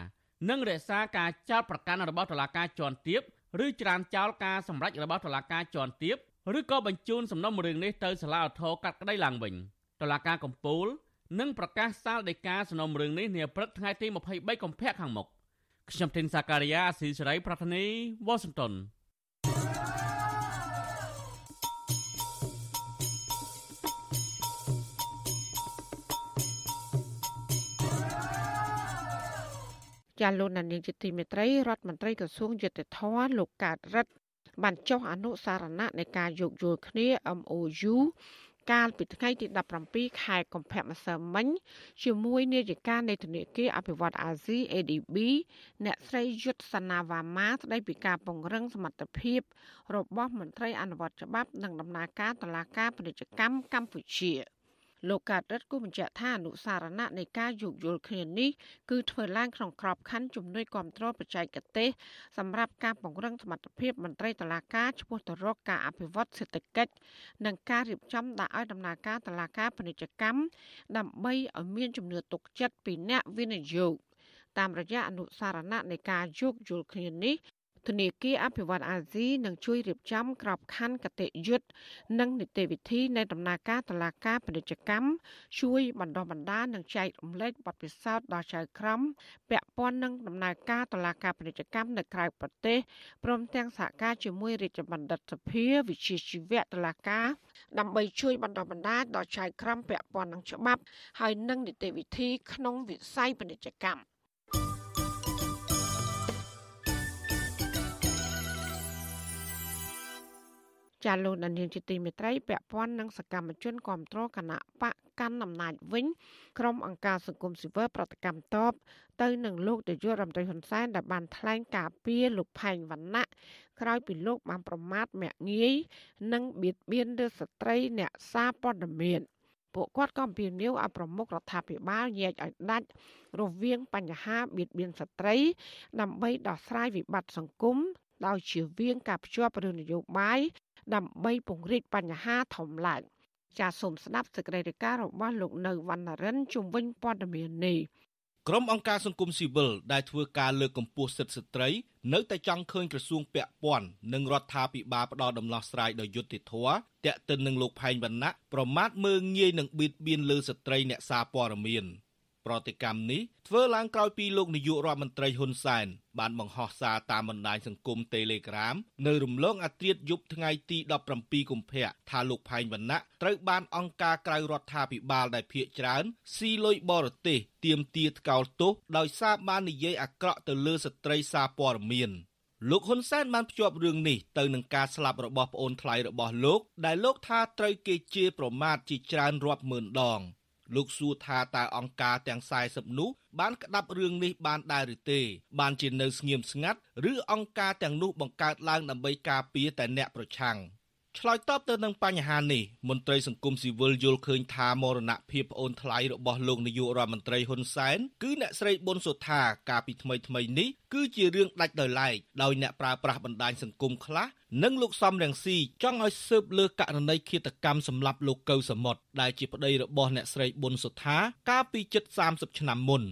នឹងរក្សាការចោទប្រកាន់របស់តឡាការជាន់ទាបឬច្រានចោលការសម្រេចរបស់តឡាការជាន់ទាបឬក៏បញ្ជូនសំណុំរឿងនេះទៅសាលាឧទ្ធរកាត់ក្តីឡើងវិញតឡាការកំពូលនឹងប្រកាសសាលដីកាសំណុំរឿងនេះនាព្រឹកថ្ងៃទី23កុម្ភៈខាងមុខខ្ញុំធីនសាការីយ៉ាអស៊ីសេរីប្រធានីវ៉ាស៊ីនតោន ចាលោកនានីជាទីមេត្រីរដ្ឋមន្ត្រីក្រសួងយុទ្ធភ័ពលោកកើតរិទ្ធបានចុះអនុសារណៈនៃការយោគយល់គ្នា MOU កាលពីថ្ងៃទី17ខែកុម្ភៈម្សិលមិញជាមួយនាយិកានៃធនាគារអភិវឌ្ឍអាស៊ី ADB អ្នកស្រីយុទ្ធសនាវ៉ាម៉ាស្ដីពីការពង្រឹងសមត្ថភាពរបស់មន្ត្រីអនុវត្តច្បាប់និងដំណើរការតុលាការពាណិជ្ជកម្មកម្ពុជា។ លោកកើតរិទ្ធគូបញ្ជាក់ថាអនុសារណៈនៃការយោគយល់គ្នានេះគឺធ្វើឡើងក្នុងក្របខ័ណ្ឌជំនួយគ្រប់គ្រងបច្ចេកទេសសម្រាប់ការពង្រឹងសមត្ថភាពមន្ត្រីតុលាការឆ្ពោះទៅរកការអភិវឌ្ឍសេដ្ឋកិច្ចនិងការរៀបចំដាក់ឲ្យដំណើរការតុលាការពាណិជ្ជកម្មដើម្បីឲ្យមានជំនឿទុកចិត្តពីអ្នកវិនិយោគតាមរយៈអនុសារណៈនៃការយោគយល់គ្នានេះ ធនាគារអភិវឌ្ឍអាស៊ីនឹងជួយរៀបចំក្របខ័ណ្ឌកតិយុត្តនិងនីតិវិធីនៃដំណើរការតឡាការពាណិជ្ជកម្មជួយបណ្ដុះបណ្ដាលនិងចែករំលែកបទពិសោធន៍ដល់ចៅក្រមពាក់ព័ន្ធនឹងដំណើរការតឡាការពាណិជ្ជកម្មនៅក្រៅប្រទេសព្រមទាំងសហការជាមួយរាជបណ្ឌិតសភាវិជាជីវៈតឡាការដើម្បីជួយបណ្ដុះបណ្ដាលដល់ចៅក្រមពាក់ព័ន្ធនឹងច្បាប់ ហើយនិងនីតិវិធីក្នុងវិស័យពាណិជ្ជកម្ម ចាលោកដានៀងជាទីមេត្រីពាក់ព័ន្ធនឹងសកម្មជនគ្រប់គ្រងគណៈបកកាន់អំណាចវិញក្រុមអង្គការសង្គមស៊ីវិលប្រតិកម្មតបទៅនឹងលោកនាយករដ្ឋមន្ត្រីហ៊ុនសែនដែលបានថ្លែងការពីលោកផែងវណ្ណៈក្រោយពីលោកបានប្រមាថមាក់ងាយនិងបៀតបៀនលើស្ត្រីអ្នកសារព័ត៌មានពួកគាត់ក៏អំពាវនាវឲ្យប្រមុខរដ្ឋាភិបាលញែកឲ្យដាច់រវាងបញ្ហាបៀតបៀនស្ត្រី ដើម្បីដោះស្រាយវិបត្តិសង្គមដោយជៀសវាងការភ្ជាប់រឿងនយោបាយ ដើម្បីពង្រីកបញ្ហាធំឡើងចាសសូមស្ដាប់សេចក្តីរាយការណ៍របស់លោកនៅវណ្ណរិនជំវិញព័ត៌មាននេះក្រុមអង្គការសង្គមស៊ីវិលដែលធ្វើការលើកកម្ពស់សិទ្ធិស្ត្រី នៅតែចង់ឃើញក្រសួងពាក់ព័ន្ធនិងរដ្ឋាភិបាលផ្ដល់ដំណោះស្រាយដោយយុត្តិធម៌តាក់ទិននឹងលោកផែងវណ្ណៈប្រមាថមើងងាយនឹងបៀតបៀនលើស្ត្រីអ្នកសារព័ត៌មាន។ ប្រតិកម្មនេះធ្វើឡើងក្រោយពីលោកនាយករដ្ឋមន្ត្រីហ៊ុនសែនបានបង្ហោះសារតាមបណ្ដាញសង្គម Telegram នៅរំលងអាត្រាតយប់ថ្ងៃទី17កុម្ភៈថាលោកផែងវណ្ណៈត្រូវបានអង្គការក្រៅរដ្ឋាភិបាលដែលភៀកច្រើនស៊ីលុយបរទេសទាមទារថ្កោលទោសដោយសារបាននិយាយអាក្រក់ទៅលើស្ត្រីសារព័ត៌មានលោកហ៊ុនសែនបានភ្ជាប់រឿងនេះទៅនឹងការស្លាប់របស់ប្អូនថ្លៃរបស់លោកដែលលោកថាត្រូវគេជេរប្រមាថជាច្រើនរាប់ម៉ឺនដង លោកសួរថាតើអង្គការទាំង40នោះបានក្តាប់រឿងនេះបានដែរឬទេ បានជានៅស្ងៀមស្ងាត់ឬអង្គការទាំងនោះបង្កើតឡើងដើម្បីការពារតែអ្នកប្រឆាំង ឆ្លើយតបទៅនឹងបញ្ហានេះមន្ត្រីសង្គមស៊ីវិលយល់ឃើញថាមរណភាពប្អូនថ្លៃរបស់លោកនាយករដ្ឋមន្ត្រីហ៊ុនសែនគឺអ្នកស្រីប៊ុនសុថាកាលពីថ្មីថ្មីនេះគឺជារឿងដាច់ដោយឡែកដោយអ្នកប្រើប្រាស់បណ្ដាញសង្គមខ្លះនិងលោកសំរងស៊ីចង់ឲ្យស៊ើបលើករណីឃាតកម្មសម្លាប់លោកកៅសមុទ្រដែលជាប្តីរបស់អ្នកស្រីប៊ុនសុថាកាលពីជិត30ឆ្នាំមុន។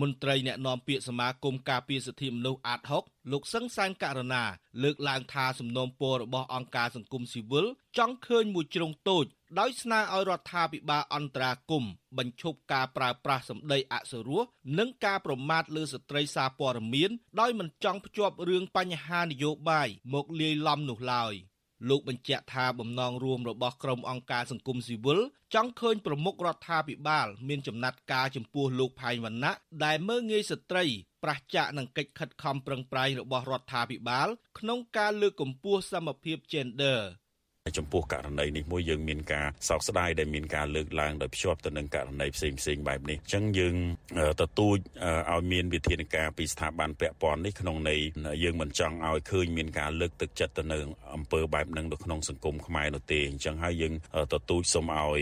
មន្ត្រីអ្នកណែនាំពាក្យសមាគមការពារសិទ្ធិមនុស្សអាត6លោកសឹងសានករណាលើកឡើងថាសំណូមពររបស់អង្គការសង្គមស៊ីវិលចង់ឃើញមួយជ្រុងតូចដោយស្នើឲ្យរដ្ឋាភិបាលអន្តរាគមបញ្ឈប់ការប្រើប្រាស់សម្ដីអសុរោះនិងការប្រមាថលើស្ត្រីសារព័ត៌មានដោយមិនចង់ភ្ជាប់រឿងបញ្ហានយោបាយមកលាយឡំនោះឡើយ។ លោកបញ្ជាក់ថាបំណងរួមរបស់ក្រុមអង្គការសង្គមស៊ីវិលចង់ឃើញប្រមុខរដ្ឋាភិបាល មានចំណាត់ការចំពោះលោកផៃវណ្ណៈដែលមើងងាយស្ត្រីប្រះចាកនឹងកិច្ចខិតខំប្រឹងប្រែងរបស់រដ្ឋាភិបាល ក្នុងការលើកកម្ពស់សមភាព Gender ចំពោះករណីនេះមួយយើងមានការសោកស្ដាយដែលមានការលើកឡើងដោយភ្ជាប់ទៅនឹងករណីផ្សេងផ្សេងបែបនេះអញ្ចឹងយើងទទូចឲ្យមានវិធានការពីស្ថាប័នពាក់ព័ន្ធនេះក្នុងន័យយើងមិនចង់ឲ្យឃើញមានការលើកទឹកចិត្តទៅនៅអំពើបែបហ្នឹងនៅក្នុងសង្គមខ្មែរនោះទេអញ្ចឹងហើយយើងទទូចសូមឲ្យ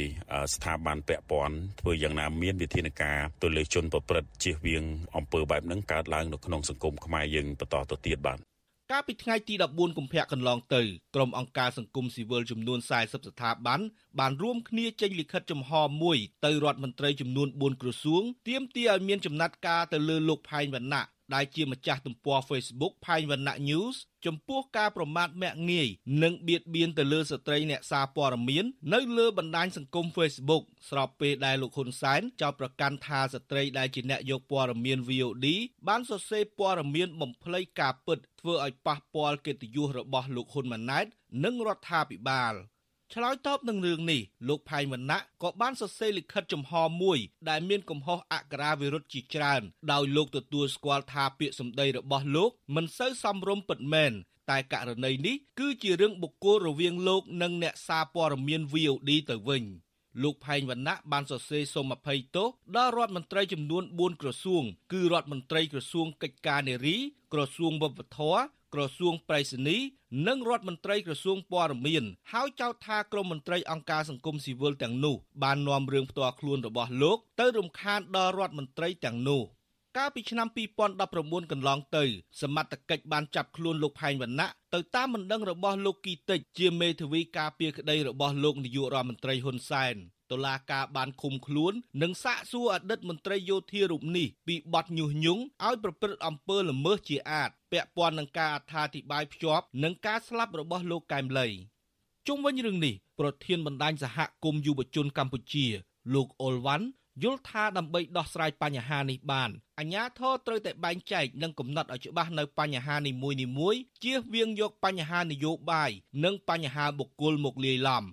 ស្ថាប័នពាក់ព័ន្ធធ្វើយ៉ាងណាមានវិធានការទៅលើជនប្រព្រឹត្តជៀសវាងអំពើបែបហ្នឹងកើតឡើងនៅក្នុងសង្គមខ្មែរយើងបន្តទៅទៀតបាទ កាលពីថ្ងៃទី14កុម្ភៈកន្លងទៅក្រុមអង្គការសង្គមស៊ីវិលចំនួន40ស្ថាប័នបានរួមគ្នាចេញលិខិតចំហមួយទៅរដ្ឋមន្ត្រីចំនួន4ក្រសួងទាមទារឲ្យមានចំណាត់ការទៅលើលោកផែងវណ្ណៈ ដែលជាម្ចាស់ទំព័រ Facebook ផែងវណ្ណៈ News ចំពោះការប្រមាថមាក់ងាយនិងបៀតបៀនទៅលើស្ត្រីអ្នកសារព័ត៌មាននៅលើបណ្ដាញសង្គម Facebook ស្របពេលដែលលោកហ៊ុនសែនចោទប្រកាន់ថាស្ត្រីដែលជាអ្នកយកព័ត៌មាន VOD បានសរសេរព័ត៌មានបំភ្លៃការពិតធ្វើឲ្យប៉ះពាល់កិត្តិយសរបស់លោកហ៊ុនម៉ាណែត និងរដ្ឋាភិបាល។ ឆ្លើយតបនឹងរឿងនេះលោកផៃវណ្ណៈក៏បានសរសេរលិខិតចំហមួយ ដែលមានកំហុសអក្ខរាវិរុទ្ធជាច្រើន ដោយលោកទទួលស្គាល់ថាពាក្យសម្ដីរបស់លោកមិនសូវសមរម្យពិតមែនតែករណីនេះគឺជារឿងបុគ្គលរវាងលោកនិងអ្នកសារព័ត៌មាន VOD ទៅវិញលោកផែងវណ្ណៈបានសរសេរសូមអភ័យទោសដល់រដ្ឋមន្ត្រីចំនួន4ក្រសួង គឺរដ្ឋមន្ត្រីក្រសួងកិច្ចការនារីក្រសួងវប្បធម៌ ក្រសួងប្រៃសណីនិងរដ្ឋមន្ត្រីក្រសួងព័ត៌មានហើយចោទថាក្រមមន្ត្រីអង្គការសង្គមស៊ីវិលទាំងនោះបាននាំរឿងផ្ទាល់ខ្លួនរបស់លោកទៅរំខានដល់រដ្ឋមន្ត្រីទាំងនោះកាលពីឆ្នាំ2019កន្លងទៅសមត្ថកិច្ចបានចាប់ខ្លួនលោកផែងវណ្ណៈទៅតាមបណ្ដឹងរបស់លោកគីតិចជាមេធាវីការពារក្តីរបស់លោកនាយករដ្ឋមន្ត្រីហ៊ុនសែន តុលាការបានឃុំខ្លួន និងសាកសួរអតីតមន្ត្រីយោធារូបនេះពីបទញុះញង់ឲ្យប្រព្រឹត្តអំពើល្មើសជាអាតពាក់ព័ន្ធនឹងការអត្ថាធិប្បាយភ្ជាប់និងការស្លាប់របស់លោកកែមលីជុំវិញរឿងនេះប្រធានបណ្ដាញសហគមន៍យុវជនកម្ពុជា លោកអ៊ុលវ៉ាន់យល់ថាដើម្បីដោះស្រាយបញ្ហានេះបានអាជ្ញាធរត្រូវតែបែងចែកនិងកំណត់ឲ្យច្បាស់នៅបញ្ហានីមួយៗជៀសវាងយកបញ្ហានយោបាយនិងបញ្ហាបុគ្គលមកលាយឡំ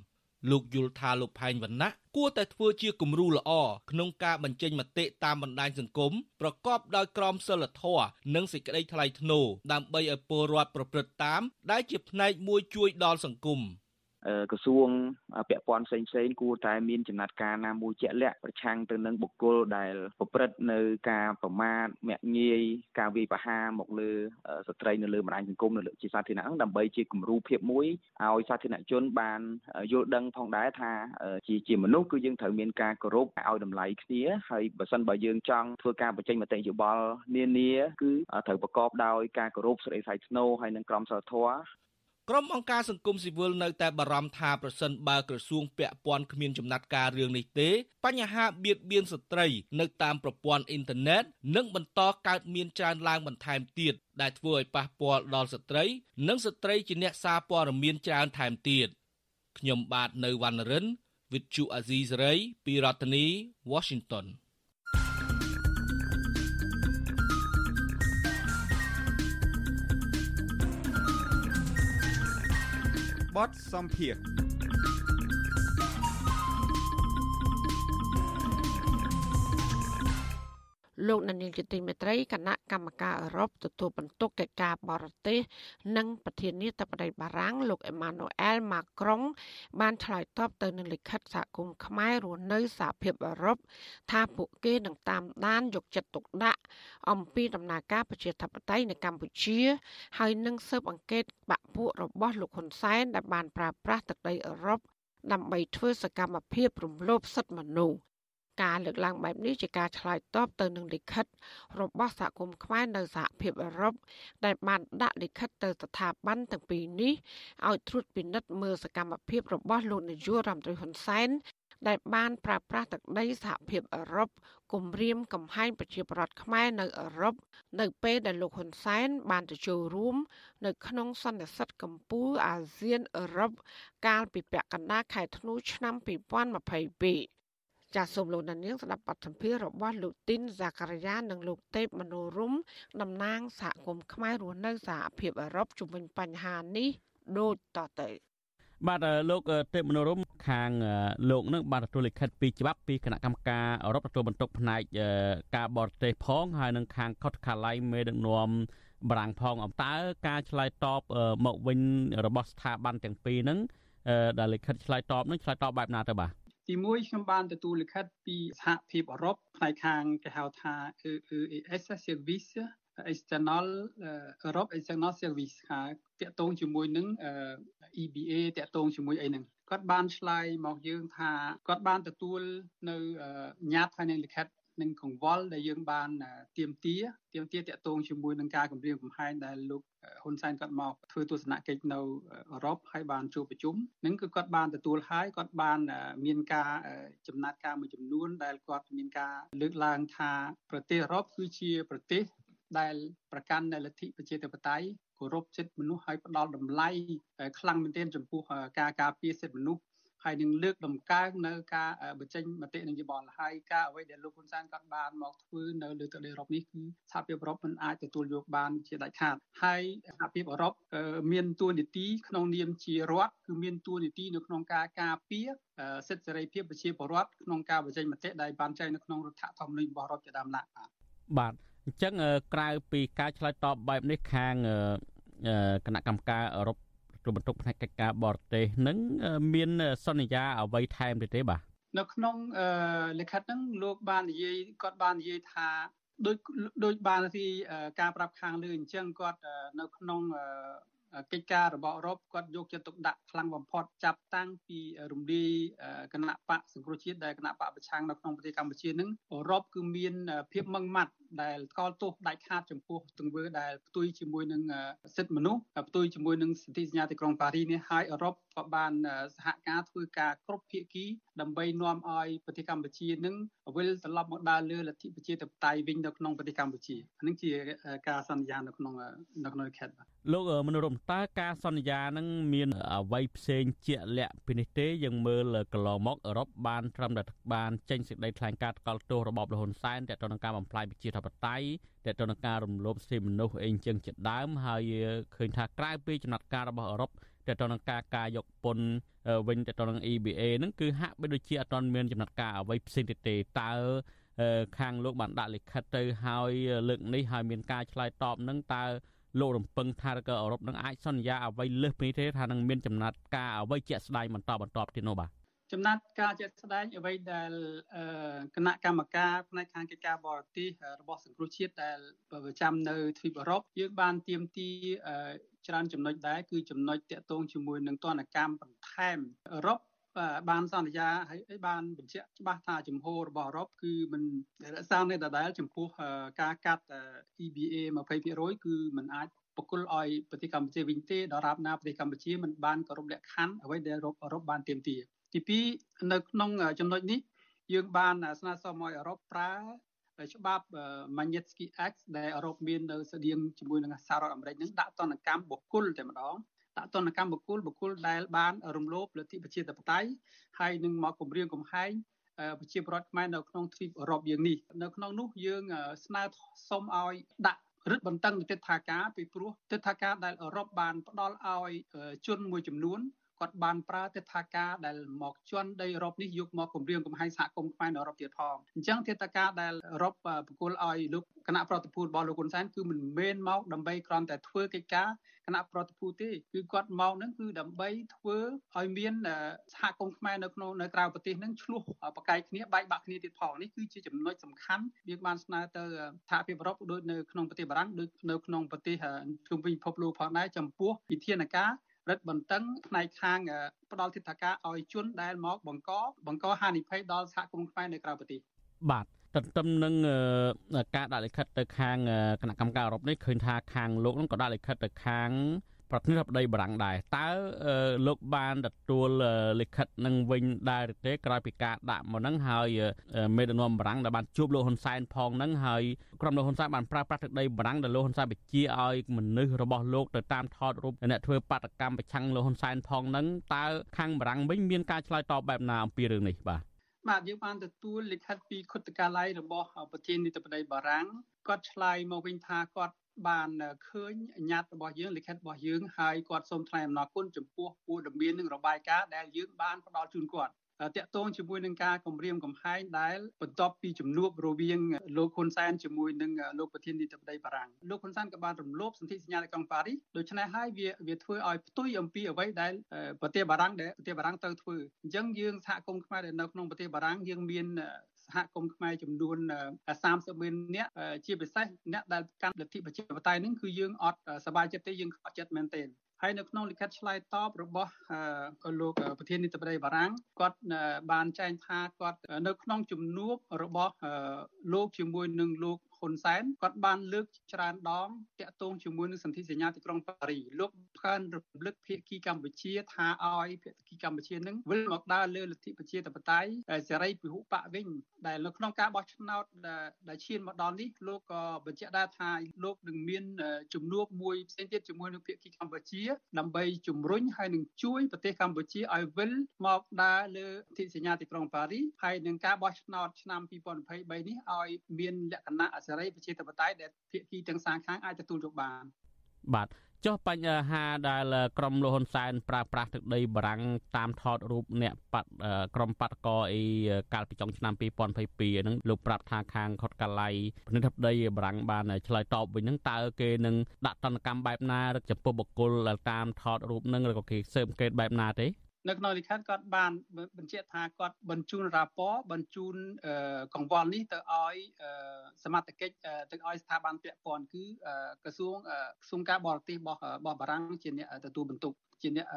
លោកយល់ថាលោកផែងវណ្ណៈគួរតែធ្វើជាគំរូល្អក្នុងការបញ្ចេញមតិតាមបណ្ដាញសង្គមប្រកបដោយក្រមសីលធម៌និងសេចក្តីថ្លៃថ្នូរដើម្បីឲ្យពលរដ្ឋប្រព្រឹត្តតាម ដែលជាផ្នែកមួយជួយដល់សង្គម។ ក្រសួងពាក់ព័ន្ធផ្សេងផ្សេងគួរតែមានចំណាត់ការណាមួយជាក់លាក់ប្រឆាំងទៅនឹងបុគ្គលដែលប្រព្រឹត្តនៅការប្រមាថមាក់ងាយការវាយប្រហារមកលើស្ត្រីនៅលើបណ្ដាញសង្គមនៅលើជាសាធារណៈដើម្បីជាគំរូភាពមួយឲ្យសាធារណជនបានយល់ដឹងផងដែរថាជាជាមនុស្សគឺយើងត្រូវមានការគោរពឲ្យតម្លៃគ្នាហើយបើសិនបើយើងចង់ធ្វើការបញ្ចេញមតិយោបល់នានាគឺត្រូវប្រកបដោយការគោរពសេចក្តីថ្លៃថ្នូរហើយនិងក្រមសីលធម៌ ក្រុមអង្គការសង្គមស៊ីវិលនៅតែបារម្ភថាប្រសិនបើក្រសួងពាក់ព័ន្ធគ្មានចំណាត់ការរឿងនេះទេ បញ្ហាបៀតបៀនស្ត្រី នៅតាមប្រព័ន្ធអ៊ីនធឺណិតនឹងបន្តកើតមានច្រើនឡើងបន្ថែមទៀតដែលធ្វើឲ្យប៉ះពាល់ដល់ស្ត្រី និងស្ត្រីជាអ្នកសារព័ត៌មានច្រើនថែមទៀតខ្ញុំបាទនៅវណ្ណរិន With Chu Azizi Saray ពីរដ្ឋធានី Washington បទសម្ភារ លោកនានីជាទីមេត្រីគណៈកម្មការអឺរ៉ុបទទួលបន្ទុកកិច្ចការបរទេសនិងប្រធានាធិបតីបារាំងលោកអេម៉ានូអែលម៉ាក្រុង បានឆ្លើយតបទៅនឹងលិខិតសហគមន៍ខ្មែររស់នៅសហភាពអឺរ៉ុបថាពួកគេនឹងតាមដានយកចិត្តទុកដាក់អំពីដំណើរការប្រជាធិបតេយ្យនៅកម្ពុជា ហើយនឹងស៊ើបអង្កេតបាក់ពួករបស់លោកហ៊ុនសែនដែលបានប្រើប្រាស់ទឹកដីអឺរ៉ុបដើម្បីធ្វើសកម្មភាពរំលោភសិទ្ធិមនុស្ស ការលើកឡើងបែបនេះជាការឆ្លើយតបទៅនឹងលិខិត របស់សហគមន៍ខ្មែរនៅសហភាពអឺរ៉ុបដែលបានដាក់លិខិតទៅស្ថាប័នទាំងពីរនេះឲ្យត្រួតពិនិត្យមើលសកម្មភាពរបស់លោកនាយករដ្ឋមន្ត្រីហ៊ុនសែនដែលបានប្រើប្រាស់ទឹកដីសហភាពអឺរ៉ុបគំរាមកំហែងប្រជាប្រដ្ឋខ្មែរនៅអឺរ៉ុបនៅពេលដែលលោកហ៊ុនសែនបានទៅចូលរួម នៅក្នុងសន្និសីទកម្ពុជាអាស៊ានអឺរ៉ុបកាលពីពាក់កណ្ដាលខែធ្នូឆ្នាំ2022 ចាសសូមលោកដានៀងស្ដាប់បទសម្ភាសន៍របស់លោកទីនហ្សាការីយ៉ានិងលោកទេពមនោរមតំណាងសហគមន៍ខ្មែររស់នៅសហភាពអឺរ៉ុបជំវិញបញ្ហានេះដូចតទៅបាទលោកទេពមនោរមខាងលោកនឹងបានទទួលលិខិតពីច្បាប់ពីគណៈកម្មការអឺរ៉ុបទទួលបន្ទុកផ្នែកការបរទេសផងហើយនឹងខាងកុតខាឡៃមេដឹកនាំបារាំងផងអំតើការឆ្លើយតបមកវិញរបស់ស្ថាប័នទាំងពីរហ្នឹងដែលលិខិតឆ្លើយតបនឹងឆ្លើយតបបែបណាទៅបាទ ទីមួយខ្ញុំបានទទួលលិខិតពីសហភាពអឺរ៉ុបផ្នែកខាងគេហៅថា EES Service External Europe External Service ថាតាក់ទងជាមួយនឹង EBA តាក់ទងជាមួយអីហ្នឹងគាត់បានឆ្លើយមកយើងថាគាត់បានទទួលនៅញត្តិហើយនឹងលិខិត និងកង្វល់ដែលយើងបានទៀមទាទៀមទាតកតងជាមួយនឹងការគម្រាមកំហែងដែលលោកហ៊ុនសែនគាត់មកធ្វើទស្សនកិច្ចនៅអឺរ៉ុបហើយបានជួបប្រជុំនឹងគឺគាត់បានទទួលហើយគាត់បានមានការចំណាត់ការមួយចំនួន ដែលគាត់មានការលើកឡើងថាប្រទេសអឺរ៉ុបគឺជាប្រទេសដែលប្រកាន់នៅលទ្ធិប្រជាធិបតេយ្យគោរពសិទ្ធិមនុស្សហើយផ្ដល់តម្លៃខ្លាំងមែនទែនចំពោះការការពារសិទ្ធិមនុស្ស ហើយនឹងលើកដំកើងនៅការបញ្ចេញមតិនយោបាយហើយការអ្វីដែលលោកហ៊ុនសែនគាត់បានមកធ្វើនៅលើទឹកដីអឺរ៉ុបនេះគឺសហភាពអឺរ៉ុបមិនអាចទទួលយកបានជាដាច់ខាតហើយសហភាពអឺរ៉ុបមានទួនាទីក្នុងនាមជារដ្ឋគឺមានទួនាទីនៅក្នុងការការពារសិទ្ធិសេរីភាពប្រជាពលរដ្ឋក្នុងការបញ្ចេញមតិដែលបានចែងនៅក្នុងរដ្ឋធម្មនុញ្ញរបស់រដ្ឋជាដើមណាបាទបាទអញ្ចឹងក្រៅពីការឆ្លើយតបបែបនេះខាងគណៈកម្មការអឺរ៉ុប ទទួលបន្ទុកផ្នែកកិច្ចការបរទេសនឹងមានសន្យាអ្វីថែមទៀតទេបាទនៅក្នុងលិខិតហ្នឹងលោកបាននិយាយគាត់បាននិយាយថាដូចដូចបានទីការប្រាប់ខាងលើអញ្ចឹងគាត់នៅក្នុងកិច្ចការរបស់អឺរ៉ុបគាត់យកចិត្តទុកដាក់ខ្លាំងបំផុតចាប់តាំងពីរំលាយគណៈបកសង្គ្រោះជាតិដែលគណៈបកប្រឆាំងនៅក្នុងប្រទេសកម្ពុជានឹងអឺរ៉ុបគឺមានភាពម៉ឺងម៉ាត់ដែលថ្កោលទោសដាច់ខាតចំពោះទង្វើដែលផ្ទុយជាមួយនឹងសិទ្ធិមនុស្សផ្ទុយជាមួយនឹងសន្ធិសញ្ញាទីក្រុងប៉ារីនេះហើយអឺរ៉ុបក៏បានសហការធ្វើការគ្រប់ភាគីដើម្បីនាំឲ្យប្រទេសកម្ពុជានឹងវិលត្រឡប់មកដើរលើលទ្ធិប្រជាធិបតេយ្យវិញនៅក្នុងប្រទេសកម្ពុជានេះជាការសន្យានៅក្នុងនៅក្នុងខេត្តបាទលោកមនោរមតើការសន្យានឹងមានអ្វីផ្សេងជាក់លាក់ពីនេះទេយើងមើលកន្លងមកអឺរ៉ុបបានត្រឹមតែបានចេញសេចក្តីថ្លែងការណ៍ថ្កោលទោសរបបលហ៊ុនសែនទាក់ទងនឹងការបំផ្លាញប្រជាធិបតេយ្យទាក់ទងនឹងការរំលោភសិទ្ធិមនុស្សអីចឹងជាដើមហើយឃើញថាក្រៅពីចំណាត់ការរបស់អឺរ៉ុបទាក់ទងនឹងការការយកពន្ធវិញទាក់ទងនឹង EBA ហ្នឹងគឺហាក់បីដូចជាអត់ទាន់មានចំណាត់ការអ្វីផ្សេងទៀតទេតើខាងលោកបានដាក់លិខិតទៅហើយលើកនេះហើយមានការឆ្លើយតបនឹងតើលោករំពឹងថាក៏អឺរ៉ុបនឹងអាចសន្យាអ្វីលើសពីនេះទេថានឹងមានចំណាត់ការអ្វីជាក់ស្ដែងបន្តបន្តទៀតនោះបាទ ចំណាត់ការជាក់ស្ដែងអ្វីដែលគណៈកម្មការផ្នែកខាងកិច្ចការបរទេសរបស់សង្គ្រោះជាតិដែលប្រចាំនៅទ្វីបអឺរ៉ុបយើងបានទៀមទីច្រើនចំណុចដែរគឺចំណុចតាក់ទងជាមួយនឹងទណ្ឌកម្មបន្ថែមអឺរ៉ុបបានសន្យាហើយបានបញ្ជាក់ច្បាស់ថាជំហររបស់អឺរ៉ុបគឺមិនរក្សានៅដដែលចំពោះការកាត់ EBA 20%គឺมันអាចបកគលឲ្យប្រទេសកម្ពុជាវិញទេដរាបណាប្រទេសកម្ពុជាមិនបានគោរពលក្ខខណ្ឌអ្វីដែលអឺរ៉ុបអឺរ៉ុបបានទាមទារ ទី2នៅក្នុងចំណុចនេះយើងបានស្នើសុំឲ្យអឺរ៉ុបប្រើច្បាប់ Magnitsky Act ដែលអឺរ៉ុបមាននៅស្តៀងជាមួយនឹងសហរដ្ឋអាមេរិកនឹងដាក់ទណ្ឌកម្មបុគ្គលតែម្ដងដាក់ទណ្ឌកម្មបុគ្គលបុគ្គលដែលបានរំលោភលទ្ធិប្រជាធិបតេយ្យហើយនឹងមកគម្រាមកំហែងប្រជាពលរដ្ឋខ្មែរនៅក្នុងទ្វីបអឺរ៉ុបយើងនេះនៅក្នុងនោះយើងស្នើសុំឲ្យដាក់រឹតបន្តឹងទិដ្ឋាការពីព្រោះទិដ្ឋាការដែលអឺរ៉ុបបានផ្ដល់ឲ្យជនមួយចំនួន គាត់បានប្រើទិដ្ឋាការដែលមកជន់ដីអឺរ៉ុបនេះយកមកគម្រាមកំហែងសហគមន៍ខ្មែរនៅអឺរ៉ុបទៀតផងអញ្ចឹងទិដ្ឋាការដែលអឺរ៉ុបប្រគល់ឲ្យលោកគណៈប្រតិភូរបស់លោកហ៊ុនសែនគឺមិនមែនមកដើម្បីគ្រាន់តែធ្វើកិច្ចការគណៈប្រតិភូទេគឺគាត់មកនឹងគឺដើម្បីធ្វើឲ្យមានសហគមន៍ខ្មែរនៅក្នុងនៅក្រៅប្រទេសនឹងឆ្លោះប្រកែកគ្នាបែកបាក់គ្នាទៀតផងនេះគឺជាចំណុចសំខាន់យើងបានស្នើទៅសហភាពអឺរ៉ុបដូចនៅក្នុងប្រទេសបារាំងដូចនៅក្នុងប្រទេសជុំវិញពិភពលោកផងដែរចំពោះវិធានការ រឹតបន្តឹងផ្នែកខាងផ្ដាល់ទិដ្ឋាការឲ្យជនដែលមកបង្កបង្កហានិភ័យដល់សហគមន៍ខ្មែរនៅក្រៅប្រទេសបាទទន្ទឹមនឹងការដាក់លិខិតទៅខាងគណៈកម្មការអឺរ៉ុបនេះឃើញថាខាងលោកនឹងក៏ដាក់លិខិតទៅខាង ប្រធានាធិបតីបារាំងដែរតើលោកបានទទួលលិខិតនឹងវិញដែរឬទេក្រោយពីការដាក់មកនឹងហើយមេដឹកនាំបារាំងដែលបានជួបលោកហ៊ុនសែនផងនឹងហើយក្រុមលោកហ៊ុនសែនបានប្រើប្រាស់ទឹកដីបារាំងដែលលោកហ៊ុនសែនបញ្ជាឲ្យមនុស្សរបស់លោកទៅតាមថតរូបអ្នកធ្វើបាតកម្មប្រឆាំងលោកហ៊ុនសែនផងនឹងតើខាងបារាំងវិញមានការឆ្លើយតបបែបណាអំពីរឿងនេះបាទបាទយើងបានទទួលលិខិតពីគុតកាល័យរបស់ប្រធានាធិបតីបារាំងគាត់ឆ្លើយមកវិញថាគាត់ បានឃើញញត្តិរបស់យើងលិខិតរបស់យើងហើយគាត់សូមថ្លែងអំណរគុណចំពោះព័ត៌មាននិងរបាយការណ៍ដែលយើងបានផ្ដល់ជូនគាត់តាក់ទងជាមួយនឹងការគម្រាមកំហែងដែលបន្ទាប់ពីជំនួបរវាងលោកហ៊ុនសែនជាមួយនឹងលោកប្រធានាធិបតីបារាំងលោកហ៊ុនសែនក៏បានរំលោភសន្ធិសញ្ញានៅក្រុងប៉ារីសដូច្នេះហើយវាវាធ្វើឲ្យផ្ទុយអំពីអ្វីដែលប្រទេសបារាំងដែលប្រទេសបារាំងទៅធ្វើអញ្ចឹងយើងសហគមន៍ខ្មែរដែលនៅក្នុងប្រទេសបារាំងយើងមាន សហគមន៍ខ្មែរចំនួន30ម៉ឺននាក់ជាពិសេសអ្នកដែលកាន់លទ្ធិប្រជាធិបតេយ្យនឹងគឺយើងអត់សប្បាយចិត្តទេយើងខកចិត្តមែនទែនហើយនៅក្នុងលិខិតឆ្លើយតបរបស់លោកប្រធានាធិបតីបារាំងគាត់បានចែងថាគាត់នៅក្នុងជំនួបរបស់លោកជាមួយនឹងលោក ហ៊ុនសែនគាត់បានលើកច្រើនដងតាក់ទងជាមួយនឹងសន្ធិសញ្ញាទីក្រុងប៉ារីលោកផានរំលឹកភាគីកម្ពុជាថាឲ្យភាគីកម្ពុជានឹងវិលមកដើរលើលទ្ធិប្រជាធិបតេយ្យសេរីពហុបកវិញដែលនៅក្នុងការបោះឆ្នោតដែលឈានមកដល់នេះលោកក៏បញ្ជាក់ដែរថាលោកនឹងមានជំនួបមួយផ្សេងទៀតជាមួយនឹងភាគីកម្ពុជាដើម្បីជំរុញហើយនឹងជួយប្រទេសកម្ពុជាឲ្យវិលមកដើរលើអធិសញ្ញាទីក្រុងប៉ារីហើយនឹងការបោះឆ្នោតឆ្នាំ2023នេះឲ្យមានលក្ខណៈសេរីប្រជាធិបតេយ្យដែលភាគីទាំងសាងខាងអាចទទួលយកបាន បាទចុះបញ្ហាដែលក្រមលោកហ៊ុនសែនប្រើប្រាស់ទឹកដីបារាំងតាមថតរូបអ្នកបាត់ក្រមបាតកអីកាលពីចុងឆ្នាំ2022ហ្នឹងលោកប្រាប់ថាខាងខុតកាឡៃប្រធានាធិបតីបារាំងបានឆ្លើយតបវិញហ្នឹងតើគេនឹងដាក់តន្តកម្មបែបណាចំពោះបុគ្គលដែលតាមថតរូបហ្នឹងឬក៏គេស៊ើបអង្កេតបែបណាទេ នៅក្នុងលិខិតគាត់បានបញ្ជាក់ថាគាត់បញ្ជូនរ៉ាពតបញ្ជូនកង្វល់នេះទៅឲ្យសមត្ថកិច្ចទៅឲ្យស្ថាប័នពាក់ព័ន្ធគឺក្រសួងក្រសួងការបរទេសរបស់របស់បារាំងជាអ្នកទទួលបន្ទុកជាអ្នក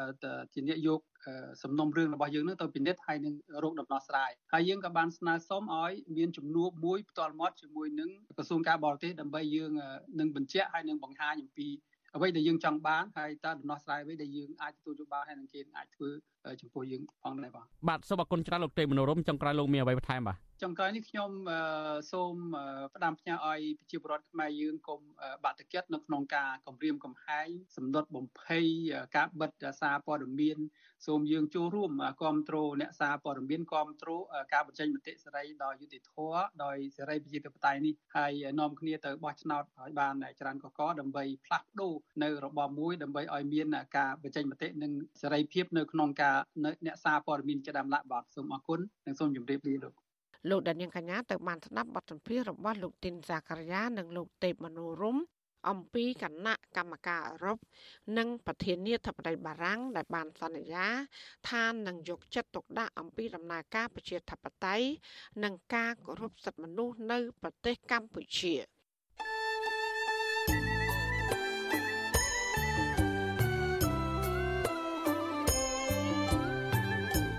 ជាអ្នកយកសំណុំរឿងរបស់យើងនឹងទៅពិនិត្យហើយនឹងរកដំណោះស្រាយហើយយើងក៏បានស្នើសុំឲ្យមានជំនួបមួយផ្ទាល់មាត់ជាមួយនឹងក្រសួងការបរទេសដើម្បីយើងនឹងបញ្ជាក់ហើយនឹងបង្ហាញអំពី អ្វីដែលយើងចង់បានហើយតើដំណោះស្រាយអ្វីដែលយើងអាចទទួលយកបានហើយនឹងគេអាចធ្វើចំពោះយើងផងដែរបាទបាទសូមអរគុណច្រើនលោកទេមនោរមចុងក្រោយលោកមានអ្វីបន្ថែមបាទ ចុងក្រោយនេះខ្ញុំសូមផ្ដាំផ្ញើឲ្យប្រជាពលរដ្ឋខ្មែរយើងកុំបាក់ទឹកចិត្តនៅក្នុងការគម្រាមកំហែងសម្ដុតបំភ័យការបិទសារព័ត៌មានសូមយើងចូលរួមគ្រប់គ្រងអ្នកសារព័ត៌មានគ្រប់គ្រងការបញ្ចេញមតិសេរីដោយយុត្តិធម៌ដោយសេរីប្រជាធិបតេយ្យនេះហើយនាំគ្នាទៅបោះឆ្នោតឲ្យបានច្រើនកកដើម្បីផ្លាស់ប្ដូរនៅរបបមួយដើម្បីឲ្យមានការបញ្ចេញមតិនិងសេរីភាពនៅក្នុងការអ្នកសារព័ត៌មានជាដើមឡាក់បាទសូមអរគុណនិងសូមជម្រាបលាលោក លោកដានៀងកញ្ញាទៅបានស្ដាប់បទសម្ភាសន៍របស់លោកទីនសាករាយានិងលោកទេពមនោរមអំពីគណៈកម្មការអឺរ៉ុបនិងប្រធានាធិបតីបារាំងដែលបានសន្យាថានឹងយកចិត្តទុកដាក់អំពីដំណើរការប្រជាធិបតេយ្យនិងការគោរពសិទ្ធិមនុស្សនៅប្រទេសកម្ពុជា។